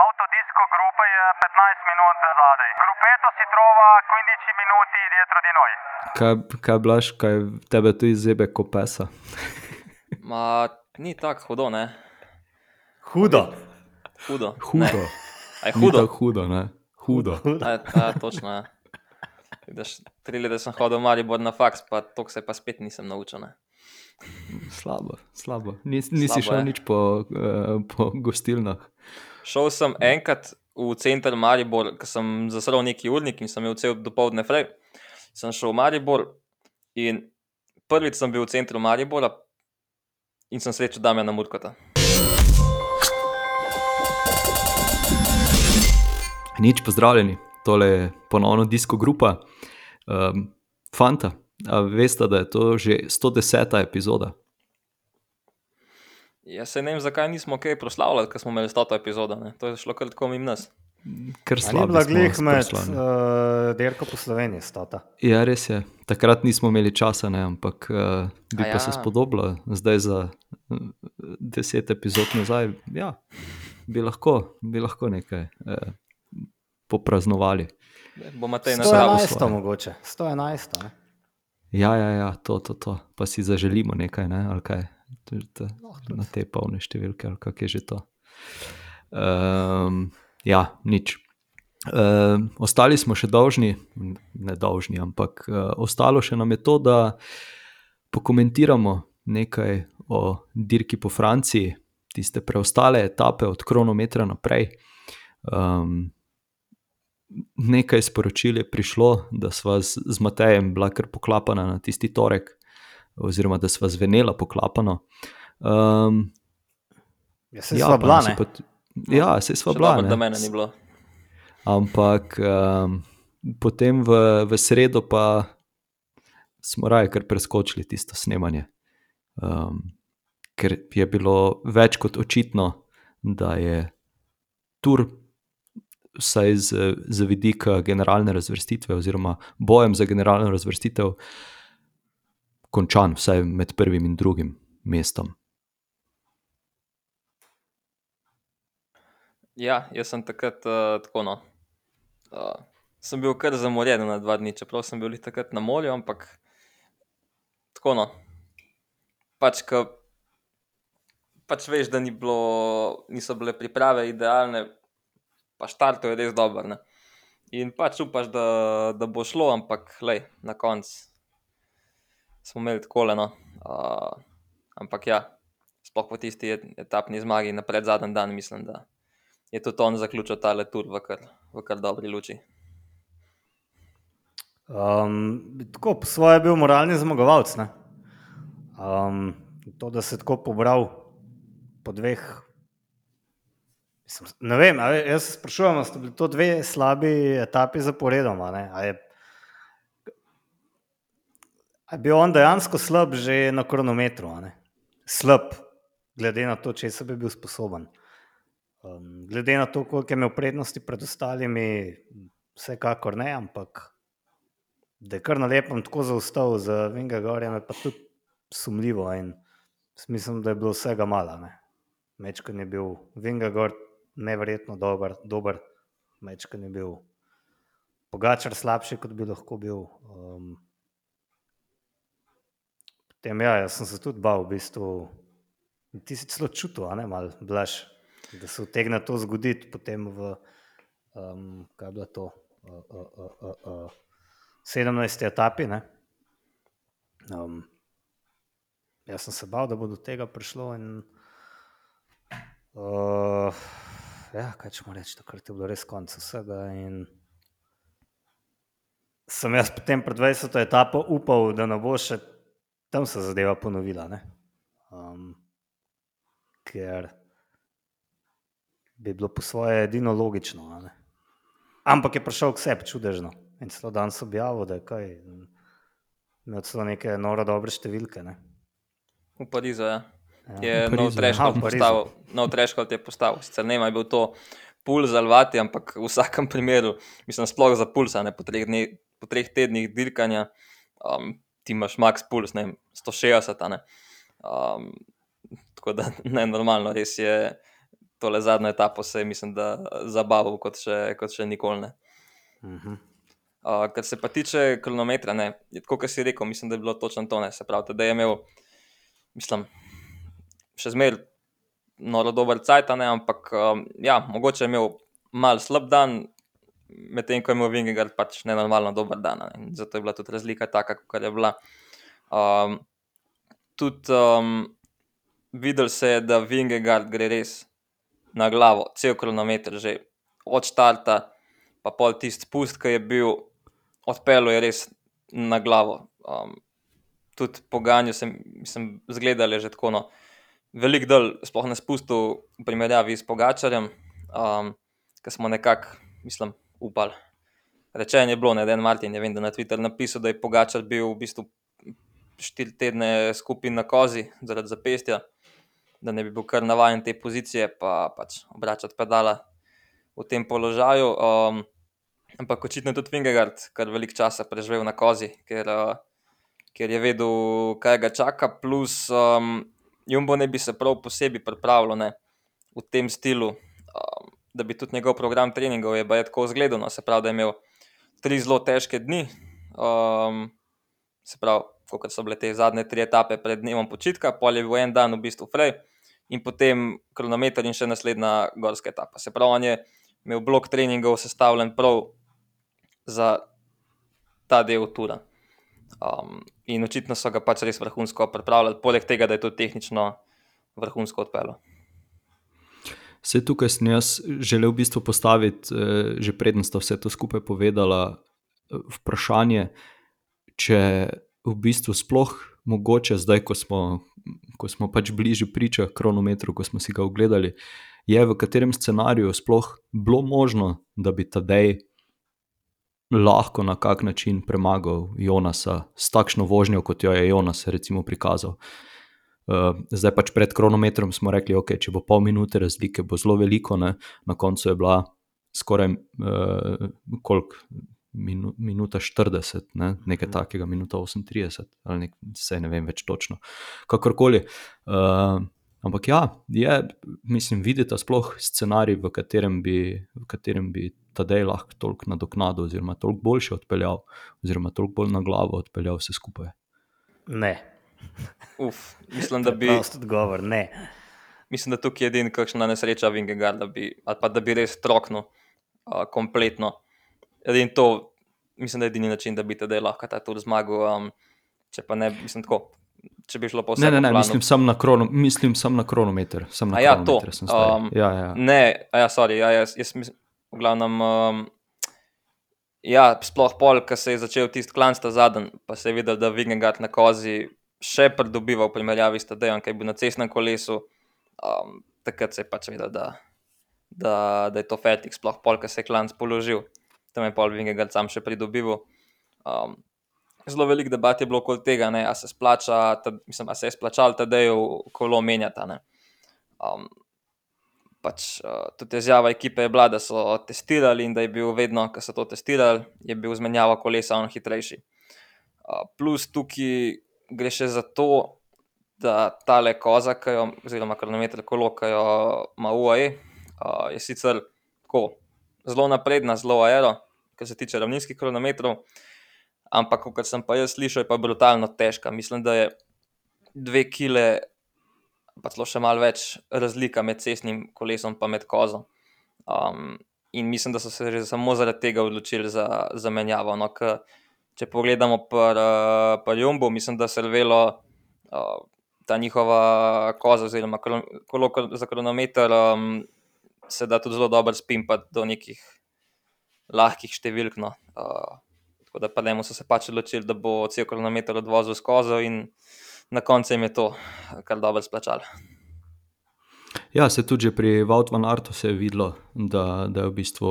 Autodisco gruppa je 15 minut zadaj. Grupeto si trova 15 minuti dietro di noi. Kaj, kaj blaš, kaj tebe tu izjebe kot pesa? Ma, ni tako hudo, ne? Hudo. Hudo. Hudo. Ne. A je Ni hudo? tako hudo, ne? Hudo. A, je- a, točno je. Vidiš, tri leta sem hodil v Maribor na faks, pa to se pa spet nisem naučil. Ne? Slabo, slabo. Nis, nisi Slabo šel je. nič po, uh, po gostilnah. Šel sem enkrat v center Maribor, ker sem zasral neki urnik in sem imel cel dopoledne fraj. Sem šel v Maribor in prvič sem bil v centru Maribora in sem srečal Damjana Murkota. Nič, pozdravljeni, tole je ponovno disko grupa. Um, fanta, veste, da je to že 110. epizoda? Jaz se ne vem, zakaj nismo kaj proslavljali, ker smo imeli 100 epizodo. Ne? To je šlo kar tako mimo nas. Ker A Ni slabo. bila glih med uh, Derko po Sloveniji stota. Ja, res je. Takrat nismo imeli časa, ne, ampak uh, bi A pa se ja. spodobilo, zdaj za uh, deset epizod nazaj. Ja, bi lahko, bi lahko nekaj uh, popraznovali. Bo Matej nazdravil. 111 svoje. mogoče. 111. Ne? Ja, ja, ja to, to, to. Pa si zaželimo nekaj, ne? ali kaj. To, tudi. na te polne številke, ali kako je že to. Um, ja, nič. Um, ostali smo še dolžni, ne dolžni, ampak uh, ostalo še nam je to, da pokomentiramo nekaj o dirki po Franciji, tiste preostale etape od kronometra naprej. Um, nekaj sporočil je prišlo, da sva z, z Matejem bila kar poklapana na tisti torek, oziroma da sva zvenela poklapano. Um, Ja, se ja, bila, ne? Pa, ja, se sva bila. dobro, ne. da mene ni bilo. Ampak um, potem v, v sredo pa smo raje kar preskočili tisto snemanje. Um, ker je bilo več kot očitno, da je tur, vsaj z, z vidika generalne razvrstitve, oziroma bojem za generalno razvrstitev, končan, vsaj med prvim in drugim mestom. Ja, jaz sem takrat uh, tako. No, uh, sem bil kar zamorjen na dva dni, čeprav sem bil takrat na morju, ampak tako. No, pač, ka, pač veš, da ni bilo, niso bile priprave idealne, pa štartov je res dober. Ne? In pač upaš, da, da bo šlo, ampak lej, na koncu smo imeli tako le. No. Uh, ampak ja, sploh po tisti et- etapni zmagi na predzadnji dan, mislim, da je tudi on zaključil ta letur v kar, v kar dobri luči. Um, tako, po svoje je bil moralni zmagovalec. Um, to, da se je tako pobral po dveh. Mislim, ne vem, jaz se sprašujem, ali sta bili to dve slabi etapi zaporedoma. ne? A je, je bil on dejansko slab že na kronometru? Slab, glede na to, če se bi bil sposoben. Um, glede na to, koliko je imel prednosti pred ostalimi, vsekakor ne, ampak da je kar na lepem tako zaostal za Vingagorjem, je pa tudi sumljivo. Mislim, da je bilo vsega malo. Mečkan je bil Vingagor neverjetno dober, dober. Mečkan je bil Pogačar slabši, kot bi lahko bil. Um, potem, ja, jaz sem se tudi bal, v bistvu. Ti si celo čutil, ne malo blaž, da se utegne to zgoditi potem v, um, kaj je bilo to, uh, uh, uh, uh, uh, 17. etapi. Ne? Um, jaz sem se bal, da bo do tega prišlo. In, uh, ja, kaj če mu reči, takrat je bilo res konec vsega. In sem jaz potem pred 20. etapo upal, da ne bo še tam se zadeva ponovila. ne. Um, ker bi bilo po svoje edino logično. ne. Ampak je prišel k sebi čudežno in celo danes objavil, da je kaj. Imel celo neke noro dobre številke. Ne. V Parizu ja. Ja. je nov Parizu, treškal postavil. Nov treškal je postavil. Sicer ne je bil to pul za Alvati, ampak v vsakem primeru, mislim, sploh za pulsa, ne po treh, dne, po treh tednih dirkanja, um, ti imaš max puls, ne vem, 160. a Ne? Um, tako da ne normalno, res je. tole zadnjo etapo se mislim, da zabaval kot še, kot še nikoli ne. Mhm. Uh, kar se pa tiče kronometra, ne, tako, kot si rekel, mislim, da je bilo točno to, ne, se pravi, da je imel, mislim, še zmeraj noro dober cajt, ne, ampak um, ja, mogoče je imel mal slab dan, medtem ko je imel Vingegard pač nenormalno dober dan, ne, zato je bila tudi razlika taka, kakor je bila. Um, tudi um, videl se je, da Vingegard gre res na glavo, cel kronometer že od štarta, pa pol tisti spust, ki je bil, odpeljal je res na glavo. Um, tudi po ganju sem, sem zgledal že tako, no, veliko dol, sploh na spustu, v primerjavi s Pogačarjem, um, ki smo nekako, mislim, upali. Rečeno je bilo, ne, da je Martin, ne vem, da na Twitter napisal, da je Pogačar bil v bistvu štiri tedne skupaj na kozi zaradi zapestja, da ne bi bil kar navaden te pozicije, pa pač obračati pedala v tem položaju. Um, ampak očitno je tudi Vingegard kar velik časa preživel na kozi, ker, uh, ker je vedel, kaj ga čaka. Plus, um, Jumbo ne bi se prav posebej pripravljal ne, v tem stilu, um, da bi tudi njegov program treningov je tako zgledal. No, se pravi, da je imel tri zelo težke dni. Um, se pravi, kot so bile te zadnje tri etape pred dnevom počitka, pol je bil en dan v bistvu frej. In potem kronometer, in še naslednja gorska etapa. Se pravi, on je imel blok treningov sestavljen prav za ta del tura. Um, in očitno so ga pač res vrhunsko pripravljali, poleg tega, da je to tehnično vrhunsko odpeljal. Vse tukaj sem jaz želel v bistvu postaviti, eh, že prednost, da vse to skupaj povedala, eh, vprašanje, če v bistvu sploh mogoče zdaj, ko smo, ko smo pač bližje priča kronometru, ko smo si ga ogledali, je v katerem scenariju sploh bilo možno, da bi Tadej lahko na kak način premagal Jonasa s takšno vožnjo, kot jo je Jonas recimo prikazal. Zdaj pač pred kronometrom smo rekli, da okay, če bo pol minute razlike, bo zelo veliko, ne? na koncu je bila skoraj uh, koliko, minu, minuta 40, ne? nekaj takega, minuta 38, ali nek, vse ne vem več točno. Kakorkoli. Uh, ampak ja, je, mislim, videti sploh scenarij, v katerem bi, v katerem bi Tadej lahko toliko nadoknadil, oziroma toliko boljše odpeljal, oziroma toliko bolj na glavo odpeljal vse skupaj. Ne. Uf, mislim, da bi. Prost odgovor, ne. Mislim, da tukaj je edina kakšna nesreča Vingegaard, da bi, ali pa da bi res troknil uh, kompletno. Edin to, mislim, da je edini način, da bi te lahko ta tur zmagal. Um, če pa ne, mislim tako. Če bi šlo po vsem. Ne, ne, ne mislim sam na, krono, mislim sam na kronometer. Sam na A ja, to. kronometer sem zdaj. Um, ja, ja. Ne, a ja, sorry, ja, jaz, jaz mislim, v glavnem. Um, ja, sploh pol, ko se je začel tisti klan sta zadnji, pa se je videl, da Vingegaard na kozi še pridobiva v primerjavi s Tadejem, ki je bil na cestnem kolesu. Um, takrat se je pač videl, da, da, da je to fetik, sploh pol, ko se je klan položil. Tam je pol Vingegaard sam še pridobival. Um, zelo veliko debat je bilo okoli tega, ne, a se splača, ta, mislim, a se je splačal Tadeju kolo menjata. Um, pač, uh, tudi izjava ekipe je bila, da so testirali in da je bil vedno, ko so to testirali, je bil zmenjava kolesa on hitrejši. Uh, plus tukaj gre še za to, da tale koza, ki jo, oziroma kronometer kolo, ki jo ima UAE, uh, je sicer tako zelo napredna, zelo aero, kar se tiče ravninskih kronometrov, ampak kot sem pa jaz slišal, je pa brutalno težka. Mislim, da je dve kile pa celo še malo več razlika med cestnim kolesom in med kozo. Um, in mislim, da so se že samo zaradi tega odločili za zamenjavo. No, k, če pogledamo pri pr Jumbu, mislim, da se je velo uh, ta njihova koza, oziroma kolo za kronometer, um, se da tudi zelo dobro spimpati do nekih lahkih številk. No. Uh, tako da pa ne, so se pač odločili, da bo cel kronometer odvozil skozi in na koncu jim je to kar dobro splačalo. Ja, se tudi pri se je videlo, da, da je v bistvu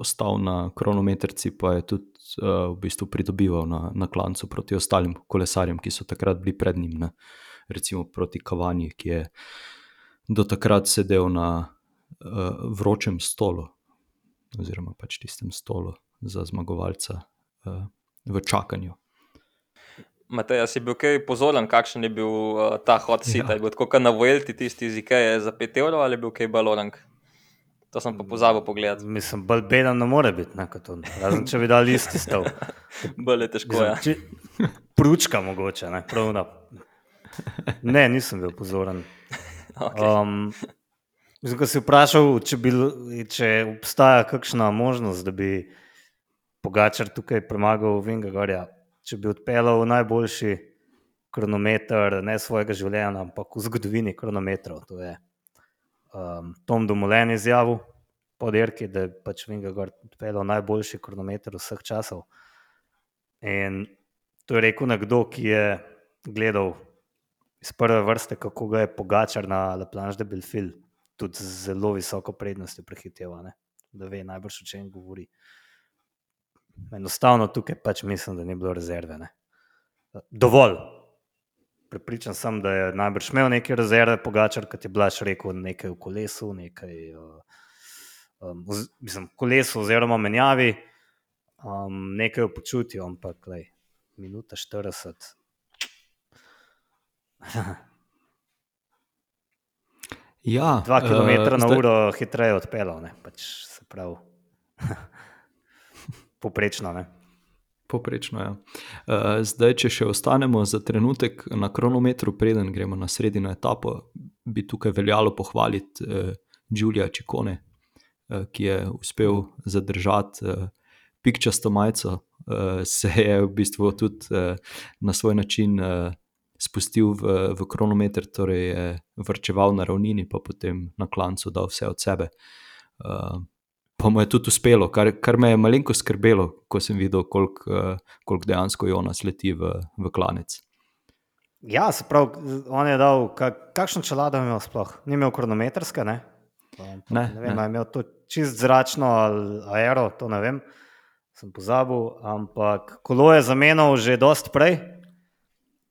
ostal na kronometrci, pa je tudi uh, v bistvu pridobival na, na klancu proti ostalim kolesarjem, ki so takrat bili pred njim, ne? recimo proti Kavanji, ki je do takrat sedel na uh, vročem stolu, oziroma pač tistem stolu za zmagovalca uh, v čakanju. Matej, si bil kaj pozoren, kakšen je bil uh, ta hot seat? Ja. Je bil tako, kot na Vuelti, tisti iz Ikeje za 5 evrov ali je bil kaj balorang? To sem pa pozabil pogledati. Mislim, bolj beden ne more biti, ne, kot on. Razen če bi dal isti stav. Bolje je težko. Ja. Če- Pručka mogoče, ne, prav na. Ne, nisem bil pozoren. Okay. Um, mislim, ko si vprašal, če, bi, če obstaja kakšna možnost, da bi Pogačar tukaj premagal Vingagorja, če bi odpeljal najboljši kronometer ne svojega življenja, ampak v zgodovini kronometrov. To je um, Tom Domolen izjavil po dirki, da je pač Vingagor odpeljal najboljši kronometer vseh časov. In to je rekel nekdo, ki je gledal iz prve vrste, kako ga je Pogačar na La Planche de Belfil, tudi z zelo visoko prednostjo prehiteval, da ve najbrž o čem govori. Enostavno tukaj pač mislim, da ni bilo rezerve. Ne? Dovolj. Pripričan sem, da je najbrž imel neke rezerve, Pogačar, kot je Blaž rekel, nekaj v kolesu, nekaj uh, um, oz, mislim, v kolesu oziroma menjavi, um, nekaj v počutju, ampak lej, minuta 40. Ja, Dva km eh, na zdaj- uro hitreje odpeljal, ne, pač se pravi. Poprečno, ne. Poprečno, ja. Uh, zdaj, če še ostanemo za trenutek na kronometru, preden gremo na sredino etapo, bi tukaj veljalo pohvaliti uh, Giulia Čikone, uh, ki je uspel zadržati pikčasto majico, se je v bistvu tudi na svoj način spustil v, v kronometer, torej je vrčeval na ravnini, pa potem na klancu dal vse od sebe. Uh, pa mu je tudi uspelo, kar, kar me je malenko skrbelo, ko sem videl, koliko uh, kolik dejansko Jonas leti v, v klanec. Ja, se pravi, on je dal, kak, kakšno čelado je imel sploh? Ni imel kronometrske, ne? Ne, ne vem, ne. je imel to čist zračno ali aero, to ne vem, sem pozabil, ampak kolo je zamenjal že dost prej,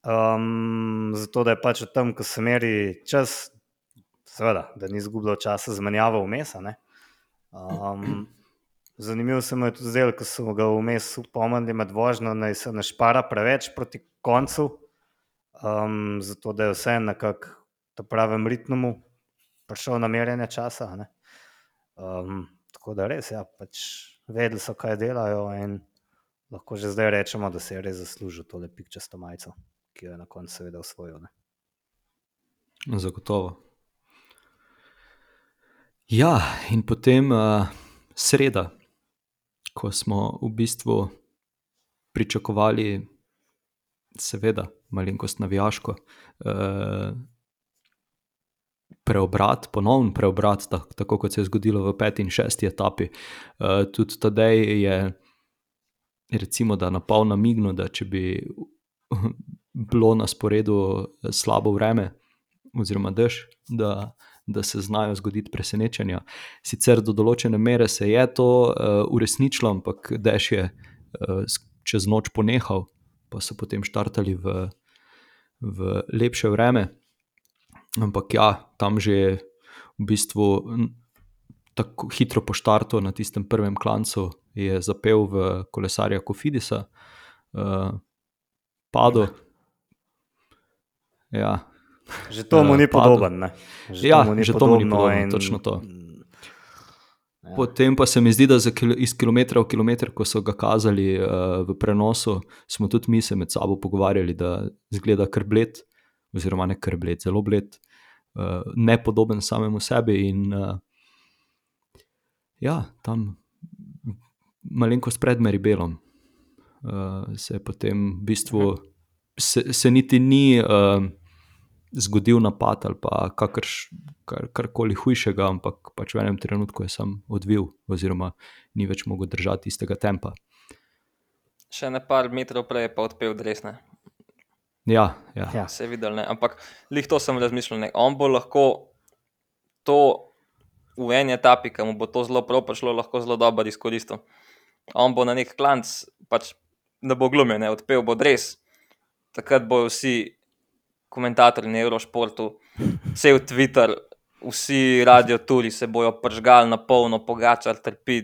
um, zato da je pač od tam, ko se meri čas, seveda, da ni izgubljal časa zamenjavo vmes. a ne. Um, zanimivo se mu je tudi zdelo, ko so ga vmes upomnili med vožnjo, naj se ne špara preveč proti koncu, um, zato da je vse nekako v pravem ritmu prišel na merjenje časa. ne. Um, tako da res, ja, pač vedeli so, kaj delajo in lahko že zdaj rečemo, da se je res zaslužil tole pikčasto majico, ki jo je na koncu seveda osvojil. Ne. Zagotovo. Ja, in potem uh, sreda, ko smo v bistvu pričakovali, seveda, malenkost navijaško, uh, preobrat, ponovno preobrat, tak, tako kot se je zgodilo v peti in šesti etapi. Uh, tudi tedaj je, recimo, da na pol namignil, da če bi bilo na sporedu slabo vreme, oziroma dež, da, da se znajo zgoditi presenečenja. Sicer do določene mere se je to uh, uresničilo, ampak dež je uh, čez noč ponehal, pa so potem štartali v, v lepše vreme. Ampak ja, tam že v bistvu tako hitro po štartu na tistem prvem klancu je zapel v kolesarja Kofidisa, uh, padel. Ja, Že to mu ni podoben. Ne. Že Ja, že to mu ni podobno, in- točno to. Ja. Potem pa se mi zdi, da za kil iz kilometra v kilometr, ko so ga kazali uh, v prenosu, smo tudi mi se med sabo pogovarjali, da zgleda kar bled, oziroma ne kar bled, zelo bled, uh, nepodoben samemu sebi. In uh, ja, tam malenkost pred Meribelom uh, se je potem v bistvu, se, se niti ni. Uh, Zgodil napad ali pa kakrš, kar, karkoli hujšega, ampak pač v enem trenutku je sam odvil, oziroma ni več mogel držati istega tempa. Še ne par metrov prej je pa odpel desne. Ja, ja. Ja. Se je videl, ne? ampak lih to sem razmišljal. Ne? On bo lahko to v eni etapi, ki mu bo to zelo prav prišlo, lahko zelo dobro izkoristil. On bo na nek klanc, pač ne bo glumil, ne odpel bo res. Takrat bojo vsi komentatorji na Eurošportu, cel Twitter, vsi radioturi se bojo pržgali na polno, pogačar trpi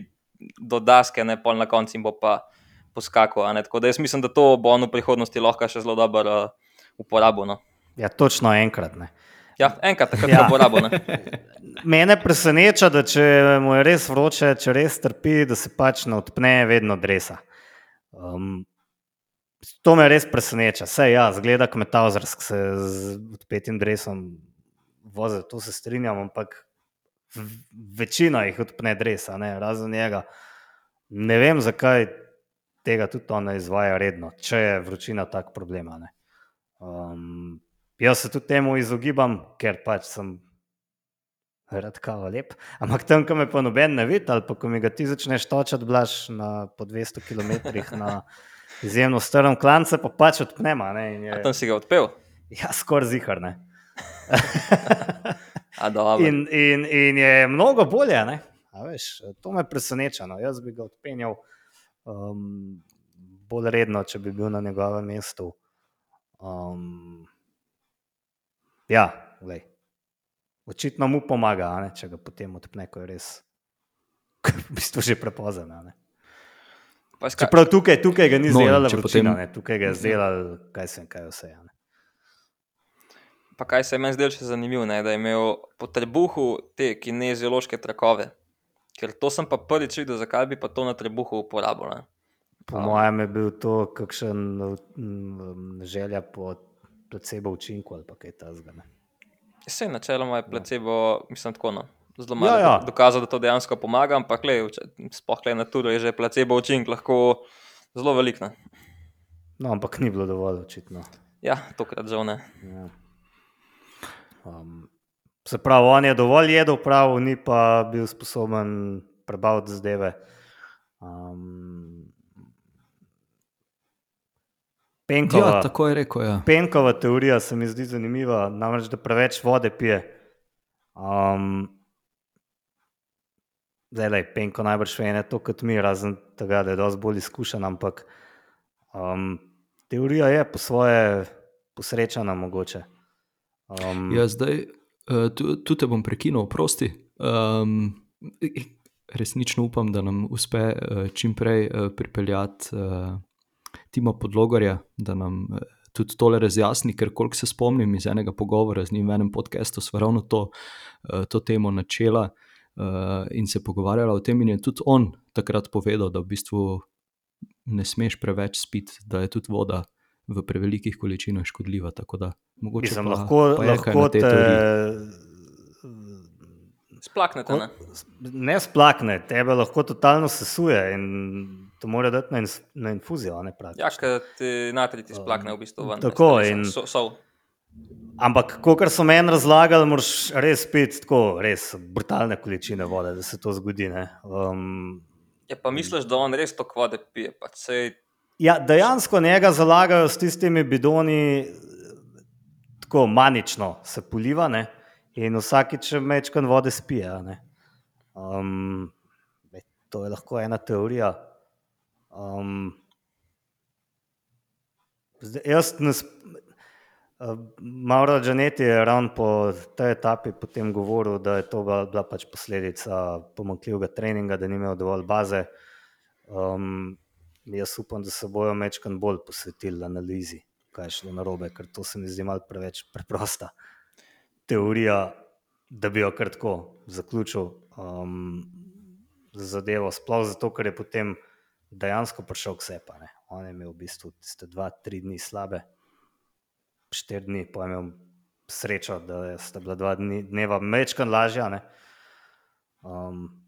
do daske, ne pol na koncu jim bo pa poskakal. ne. Tako da jaz mislim, da to bo on v prihodnosti lahko še zelo dobro uh, uporabil. No. Ja, točno enkrat. Ne. Ja, enkrat takrat Ja. ja. bo rabo. Ne. Mene preseneča, da če mu je res vroče, če res trpi, da se pač ne odpne vedno dresa. Um, to me res preseneča. Vse ja, zgleda kmetavzarsk se z odpetim dresom vozi, to se strinjam, ampak večina jih odpne dresa, ne, razen njega. Ne vem, zakaj tega tudi on ne izvaja redno, če je vročina tak problem. Um, jaz se tudi temu izogibam, ker pač sem rad kava lep. Ampak tam, ko me pa noben ne vidi, ali pa ko mi ga ti začneš točati, blaž na po 200 km na izjemno strm klance, pa pač odpnema. Ne, in A je, tam si ga odpel. ja, skoraj zihar. In, in, in je mnogo bolje. Ne? A Veš, to me preseneča. No. Jaz bi ga odpenjal um, bolj redno, če bi bil na njegovem mestu. Um, ja, glej. očitno mu pomaga, ne, če ga potem odpne, ko je res v bistvu že prepozno. Ne. Ska- Čeprav tukaj, tukaj ga ni No, in zdelala vročina, potem- potem... tukaj ga je zdelal, kaj se kaj vse. a Ne. Pa kaj se je meni zdelo še zanimivo, ne, da je imel po trebuhu te kineziološke trakove. Ker to sem pa prvič videl, zakaj bi pa to na trebuhu uporabil. Ne. Po A. mojem je bil to kakšen mm, želja po placebo učinku ali pa kaj tasga. Vse načeloma je placebo, mislim, tako no. Zelo malo ja. ja, dokazal, da to dejansko pomaga, ampak le, sploh le na turu je že placebo učink lahko zelo velik. Ne. No, ampak ni bilo dovolj očitno. Ja, tokrat žal ne. Ja. Um, se pravi, on je dovolj jedel, prav, ni pa bil sposoben prebaviti zdeve. Um, Penkova, Ja, tako je rekel. Ja. Penkova teorija se mi zdi zanimiva, namreč da preveč vode pije. Um, zdaj, lej, Penko najbrž ve ne to kot mi, razen tega, da je dosti bolj izkušen, ampak um, teorija je po svoje posrečena mogoče. Um, Ja, zdaj, uh, tu, tu te bom prekinil, prosti. Um, resnično upam, da nam uspe uh, čim prej uh, pripeljati uh, Tima Podlogarja, da nam tudi tole razjasni, ker koliko se spomnim iz enega pogovora z njim v enem podkastu, sva ravno to, uh, to temo načela in se pogovarjala o tem, in je tudi on takrat povedal, da v bistvu ne smeš preveč spiti, da je tudi voda v prevelikih količinah škodljiva. Tako da mogoče Mislim, pa, lahko, pa lahko te teoriji. Splaknete, ne? ne splakne, tebe lahko totalno sesuje in to mora dati na, ins, na infuzijo. a Ne. Ja, ker ti natrij ti splakne v bistvu ven. Tako, ne, in- so, sol. Ampak, kot so meni razlagali, moraš res piti tako, res brutalne količine vode, da se to zgodi. ne. Um, Ja, pa misliš, da on res to vode pije? Sej, ja, dejansko njega zalagajo s tistimi bidoni, tako manično se poliva ne, in vsakič mečkan vode spije. Um, ej, to je lahko ena teorija. Um, zdaj, jaz ne. Mauro Džaneti je ravno po tej etapi potem govoril, da je to bila, pač posledica pomankljivega treninga, da ni imel dovolj baze. Um, jaz upam, da se bojo mečkan bolj posvetili analizi, kaj je šlo na robe, ker to se mi zdi malo preveč preprosta teorija, da bi jo kar tako zaključil um, zadevo. Sploh zato, ker je potem dejansko prišel k ne. On je imel v bistvu tiste dva, tri dni slabe štiri dni, pa imel srečo, da sta bila dva dni, dneva mečkan lažja. ne. Um,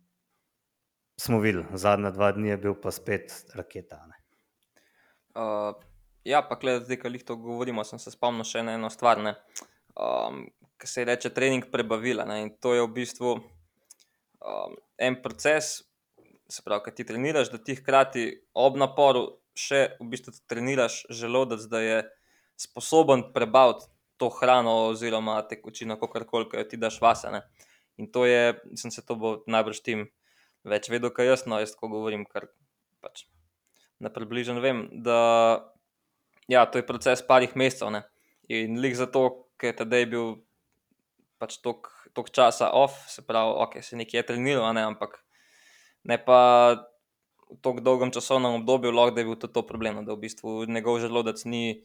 smo videli, zadnja dva dni je bil pa spet raketa. Ne. Uh, ja, pa glede, zdaj, ko jih to govorimo, sem se spomnil še na eno stvar, ne, um, ki se ji reče trening prebavila. Ne, in to je v bistvu um, en proces, se pravi, ki ti treniraš, da ti hkrati ob naporu še v bistvu treniraš želodec, da je sposoben prebaviti to hrano oziroma tekočino, kako koli, ki jo ti daš vase. Ne. In to je, mislim, se to bo najbrž tim več vedel, kaj jaz, no jaz tako govorim, ker pač na približen vem, da ja, to je proces parih mesecev. Ne? In lik zato, ker je tedaj bil pač toliko časa off, se pravi, ok, se nekje je treniral, ne, ampak ne pa v tako dolgem časovnem obdobju, lahko da je bil tudi to problem, no, da v bistvu njegov želodec ni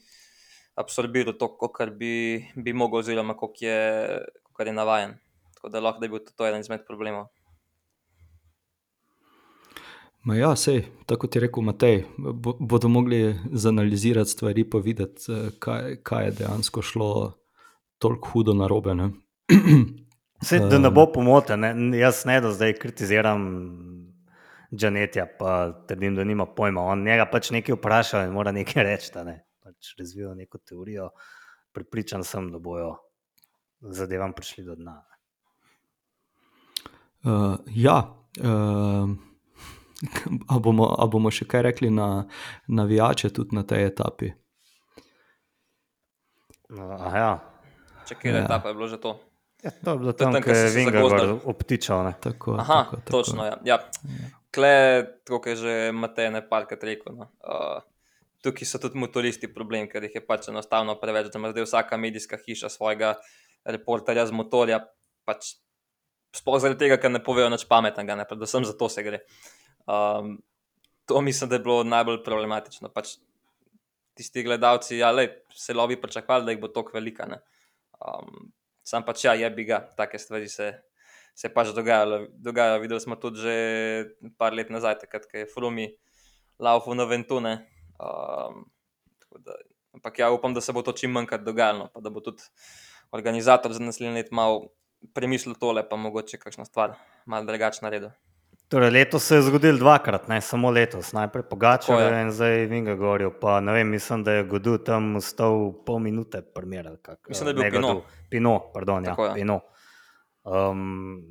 absorbiral to, kar bi, bi mogel, oziroma koliko je, koliko je navaden. Tako da lahko da je bil to eden izmed problemov. Ma ja, sej, tako kot je rekel Matej, bo, bodo mogli zanalizirati stvari, pa videti, eh, kaj, kaj je dejansko šlo tako hudo narobe. ne. Vse, da ne bo pomote, ne? jaz ne da zdaj kritiziram Janetja, pa trdim, da nima pojma. On njega pač nekaj vpraša in mora nekaj reči. Ne? Pač razvijajo neko teorijo, pripričan sem, da bojo zadevam prišli do dna. Uh, ja, uh, a, bomo, a bomo še kaj rekli na navijače tudi na tej etapi? No, aha, ja. Če kje je Ja. etapa, je bilo že to. Ja, to je bilo To tam, tam, so je Vingegaard obtičal. Ne? Tako, Aha, tako, tako. točno. Ja. Ja. Kle, tako je že Matej neparkrat rekel. No. Uh, tukaj so tudi motoristi problem, ker jih je pač enostavno preveč, da ima zdaj vsaka medijska hiša svojega reporterja z motorja. Pač, sploh zaradi tega, ker ne povejo nič pametnega, ne? predvsem zato se gre. Um, to mislim, da je bilo najbolj problematično. Pač, tisti gledalci, ja, lej, se lobi pričakovali, da jih bo tako velika. ne. Um, sam pač ja, je bi ga, take stvari se, se pač dogajalo. dogajajo. Videli smo tudi že par let nazaj, takrat, ko je Frumi laufal na Ventune. Um, tako da, ampak ja, upam, da se bo to čim manjkrat dogajalo, pa da bo tudi organizator za naslednji let malo premislil tole, pa mogoče kakšna stvar malo drugače naredil. Torej, letos se je zgodil dvakrat, ne samo letos. Najprej Pogačar in zdaj Vingegaard. Pa ne vem, mislim, da je Godu tam stal pol minute, primer. Kak, Mislim, da je bil ne Pinot. Godot, Pinot, pardon, ja, Tako je. Pinot. Um,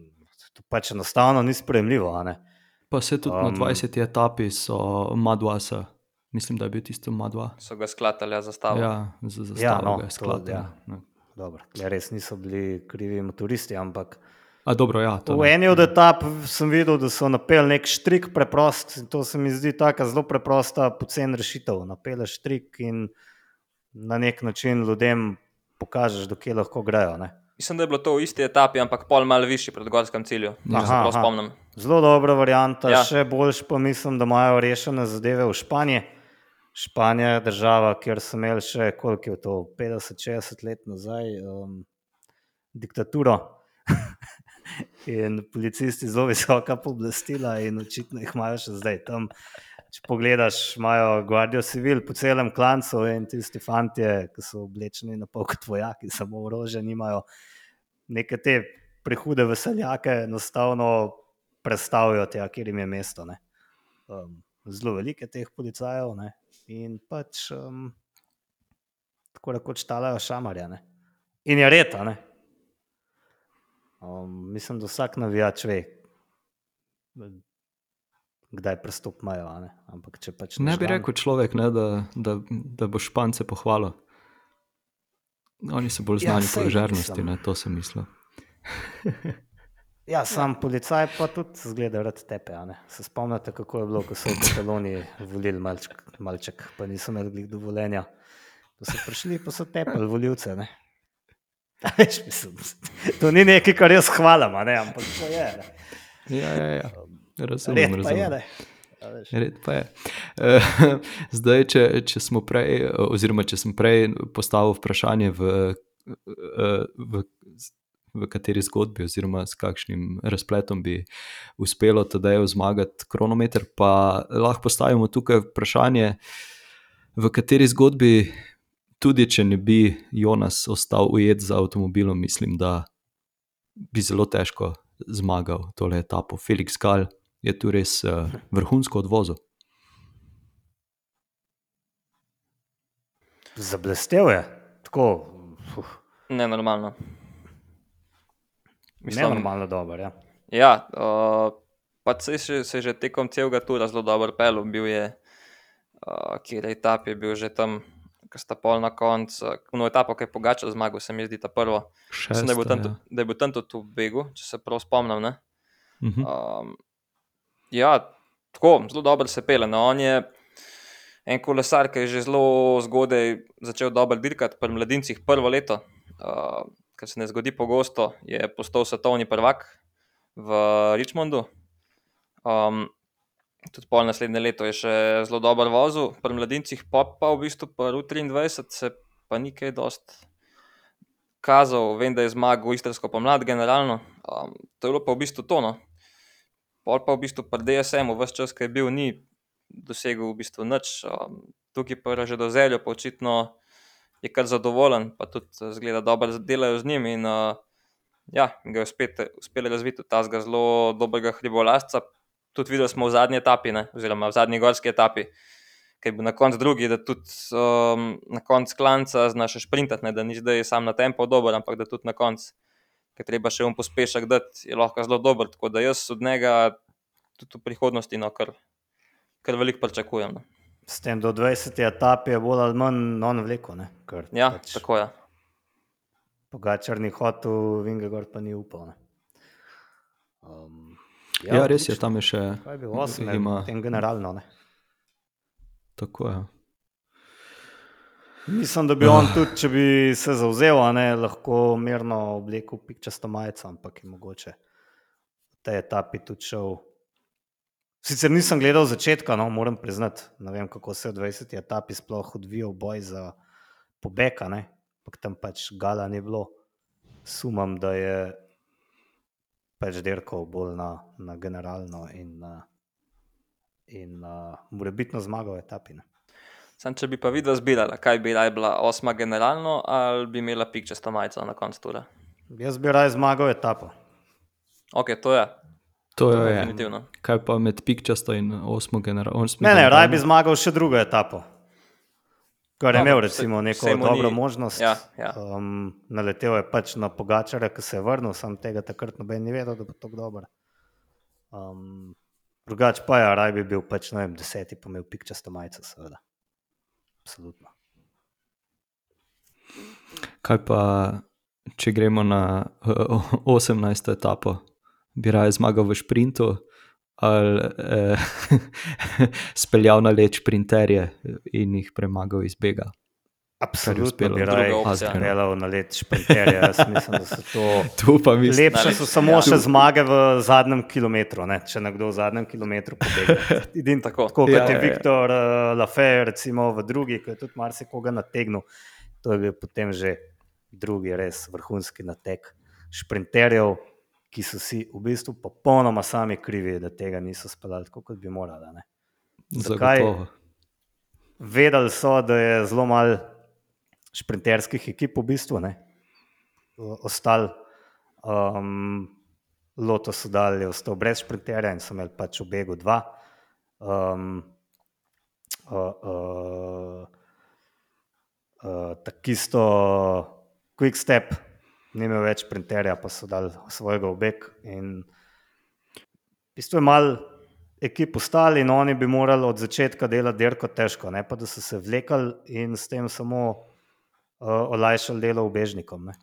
to pač enostavno ni sprejemljivo. a ne. Pa se tudi um, na Um, 20. etapi so Madvasa, mislim, da je bil tisto Madva. So ga sklatali ja, zastavo. Ja, za za Ja, no, ga je to, skladno. ja. Dobro, tle res niso bili krivi motoristi, ampak A dobro, ja. to v ne. eni od etap sem videl, da so napeli nek štrik preprost. in To se mi zdi tako zelo preprosta, pocen rešitev. Napeleš štrik in na nek način ljudem pokažeš, do kje lahko grejo. Ne? Mislim, da je bilo to v isti etapi, ampak pol malo višji pred gorskim se Aha, prav aha. spomnim. Zelo dobra varianta. Ja. še boljš pa mislim, da imajo rešene zadeve v Španiji. Španija je država, kjer so imeli še koliko je to, 50-60 let nazaj, um, diktaturo. in policisti zelo visoka pooblastila, in očitno jih imajo še zdaj tam. Če pogledaš, imajo Guardio Civil po celem klancu in tisti fanti, ki so oblečeni na pol kot vojaki, samo orožje nimajo. Neke te prehude veseljake enostavno predstavijo tja, kjer jim je mesto. Um, zelo velike teh policajev ne, in pač um, tako rekoč talajo šamarja. Ne. In je reta. Ne. Um, mislim, da vsak navijač ve, kdaj prestop imajo. a Ne. Ampak če pač Ne bi žgan- rekel človek, ne, da, da, da bo špance pohvalil. Oni so bolj Ja, znani sej, po ležernosti, ne, to sem mislil. Ja, sam policaj pa tudi zgleda rad tepe. ne. Se spomnite, kako je bilo, ko so v Kataloniji volili malček, malček pa niso imeli dovoljenja. Pa so prišli, pa so tepali voljivce. Ne. Veš, mislim, to ni nekaj, kar jaz hvalim, ne, ampak to je. Ne. Ja, ja, ja. Razumem, Red pa je, razumem. ne. A veš. Red pa je. Eh, Zdaj, če, če smo prej, oziroma če sem prej postavil vprašanje, v, eh, v, v kateri zgodbi, oziroma s kakšnim razpletom bi uspelo tedaj zmagati kronometer, pa lahko postavimo tukaj vprašanje, v kateri zgodbi, tudi če ne bi Jonas ostal ujet za avtomobilom, mislim, da bi zelo težko zmagal tole etapo. Felix Gal je tu res uh, vrhunsko odvozil. Zablestev je, tako, uf, Nenormalno. Nenormalno dober. Ja. Ja, uh, pa se, je- se je že tekom celega tura zelo dobro pelil. Bil je, uh, kjer je etap je bil že tam, ko sta pol na koncu. No, etapo, ki je pogačal zmagal, se mi zdi ta prvo. Mislim, da je bil tam, ja. tudi- da je bil tam tudi v begu, če se prav spomnim. Ne? Mhm. Um, ja, tako, zelo dobro se pele. No, on je en kolesar, ki je že zelo zgodaj začel dobro dirkati, pri mladincih prvo leto, uh, kar se ne zgodi pogosto, je postal svetovni prvak v Richmondu. Um, tudi pol naslednje leto je še zelo dober vozil, pri mladincih pop pa v bistvu pa v 23 se pa ni kaj dost kazal, vem, da je zmagal istrsko pomlad generalno, um, to je bilo pa v bistvu tono. Pol pa v bistvu pri DSM-u, vse čas, ki je bil, ni dosegel v bistvu nič, um, tukaj pa že do zeljo, pa očitno je kar zadovoljen, pa tudi zgleda dobro delajo z njim in uh, ja, ga je spet uspel razviti ta zelo dobrega hribolasca. Tudi videli smo v zadnji etapi, ne, oziroma v zadnji gorski etapi, ki je bil na koncu drugi, da tudi um, na koncu klanca znaš šprintati, ne, da ni zdaj sam na tempo dober, ampak da tudi na koncu, ki treba še um pospešek dati, je lahko zelo dober. Tako da jaz od njega tudi v prihodnosti no, kar, kar veliko pričakujem. No. S tem do 20. etape je bolj ali manj non vleko. Ne? Ker Ja, pač tako je. Pogačar ni hotel, Vingegor pa ni upal. ne. Um, Ja, ja, res je, tam je še. Kaj je bil osem, ima- tem generalno. Ne? Tako je. Mislim, da bi on tudi, če bi se zauzel, a ne, lahko mirno oblekel pikčasto majico, ampak je mogoče v tej etapi tudi šel. Sicer nisem gledal začetka, no, moram priznati, ne vem, kako se v 20. etapi sploh odvijal boj za pobeg, a ne, ampak tam pač gala ni bilo. Sumam, da je pač dirkal bolj na, na generalno in, na, in na morebitno zmago v etapi. Ne. Sam, če bi pa videla zbirala, kaj bi raje bila osma generalno ali bi imela pikčasto majico na koncu ture. Jaz bi raje zmagal etapo. Ok, to je. To je definitivno. Kaj pa med pikčasto in osmo generacijo? Ne, ne, raje bi zmagal še drugo etapo. Kar je No, imel, recimo, neko saj mu dobro ni- možnost. Ja, ja. Um, naletel je pač na Pogačara, ki se je vrnil, sam tega takrat noben ni vedel, da bo tako dober. Um, drugač pa je, raje bi bil pač, ne vem, deseti, pa imel pikčasto majico, seveda. Absolutno. Kaj pa, če gremo na uh, 18. etapo, bi raje zmagal v šprintu ali eh, speljal na leč sprinterje in jih premagal iz bega. Absolutno bi raje opcija. speljal na let šprinterja. Jaz mislim, da so to. Pa mislim, Lepše so samo ja. še zmage v zadnjem kilometru, ne? če nekdo v zadnjem kilometru pobegne. Edin, Tako. tako kot Ja, je ja, ja. Viktor uh, Lafay, recimo v drugi, ki je tudi marsikoga nategnil. To je bil potem že drugi res vrhunski natek šprinterjev, ki so si v bistvu popolnoma sami krivi, da tega niso speljali tako, kot bi morali. ne. zakaj? Vedeli so, da je zelo malo šprinterskih ekip v bistvu, ne? O- ostal. Um, Loto so dali, ostal brez šprinterja in so imeli pač v begu dva. Um, uh, uh, uh, Tako isto, quick step, ni imel več šprinterja, pa so dali svojega v beg. In v bistvu je malo ekip ostali in oni bi morali od začetka delati dirko težko, ne pa da so se vlekali in s tem samo uh, olajšali delo ubežnikom, ne,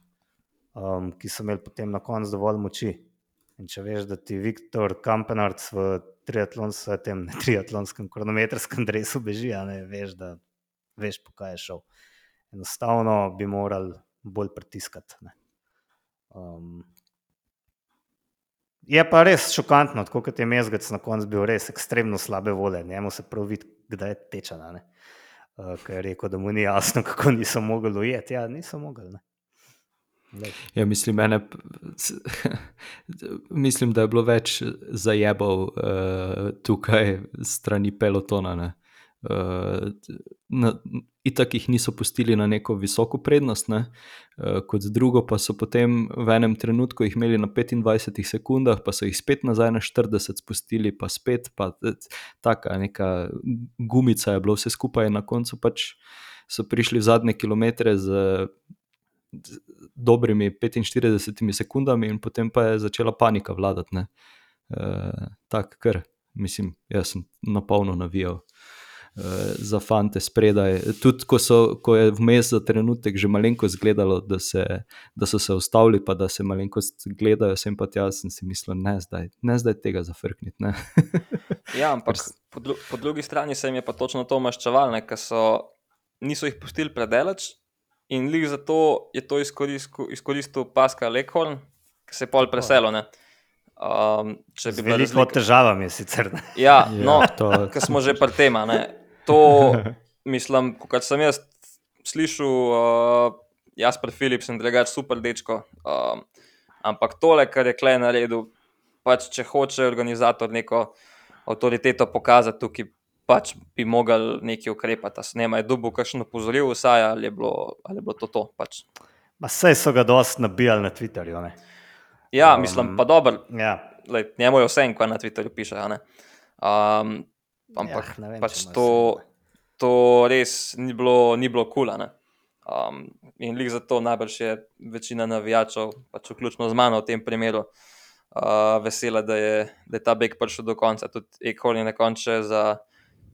um, ki so imeli potem na koncu dovolj moči. In če veš, da ti Viktor Kampenarc v triatlonskem, ne triatlonskem, kronometrskem drevesu beži, ne veš, da veš, po kaj je šel. Enostavno bi morali bolj pritiskati. Ne. Um, Je pa res šokantno, tako kot je Mezgec na koncu bil res ekstremno slabe volje. Njemu se prav vidi, kdaj je tečena. Ne? Uh, ker je rekel, da mu ni jasno, kako niso mogli ujeti. Ja, niso mogli. Ne? Ja, mislim, mene, mislim, da je bilo več zajebov uh, tukaj strani pelotona. Ne. Uh, na, itak jih niso pustili na neko visoko prednost, ne. uh, kot drugo, pa so potem v enem trenutku jih imeli na 25 sekundah, pa so jih spet nazaj na 40 spustili, pa spet, pa eh, taka neka gumica je bilo vse skupaj, na koncu pač so prišli v zadnje kilometre z z dobrimi 45 sekundami, in potem pa je začela panika vladati. ne. Eh, Tako, ker mislim, jaz sem na polno navijal. Eh, Za fante spredaj. Tudi ko, so, ko je vmes za trenutek že malenkost zgledalo, da, se, da so se ustavili, pa da se malenkost gledajo, sem pa tja, sem si mislil, ne zdaj, ne zdaj tega zafrkniti. ne. Ja, ampak po, dru po drugi strani se jim je pa točno to maščevalne, ker so niso jih pustili predaleč in lih zato je to izkoristil, izkoristil Pascal Leghorn, ki se je pol preselil. ne. Um, če Z bi veliko razlika- težavami je sicer. ne. Ja, Ja, no, to- ker smo že pri tem. To, mislim, kot sem jaz slišal, uh, Jasper Philips in drugač super dečko. Um, ampak tole, kar je Klej naredil, pač če hoče organizator neko avtoriteto pokazati tukaj, pač bi mogel nekaj ukrepati. Snema je dubu, kakšno opozoril vsaj, ali je bilo, ali je bilo to to. Pač. Ma saj so ga dosti nabijali na Twitterju. Ne? Ja, Um, mislim, pa dobro, Ja. lej, njemu je vse kaj na Twitterju piše. Um, ampak Ja, vem, pač to, to res ni bilo, ni bilo kul. Cool, um, in lik zato najbrž je večina navijačev, pač vključno z mano v tem primeru, uh, vesela, da je, da je ta beg prišel do konca. Tudi Ekol je na koncu za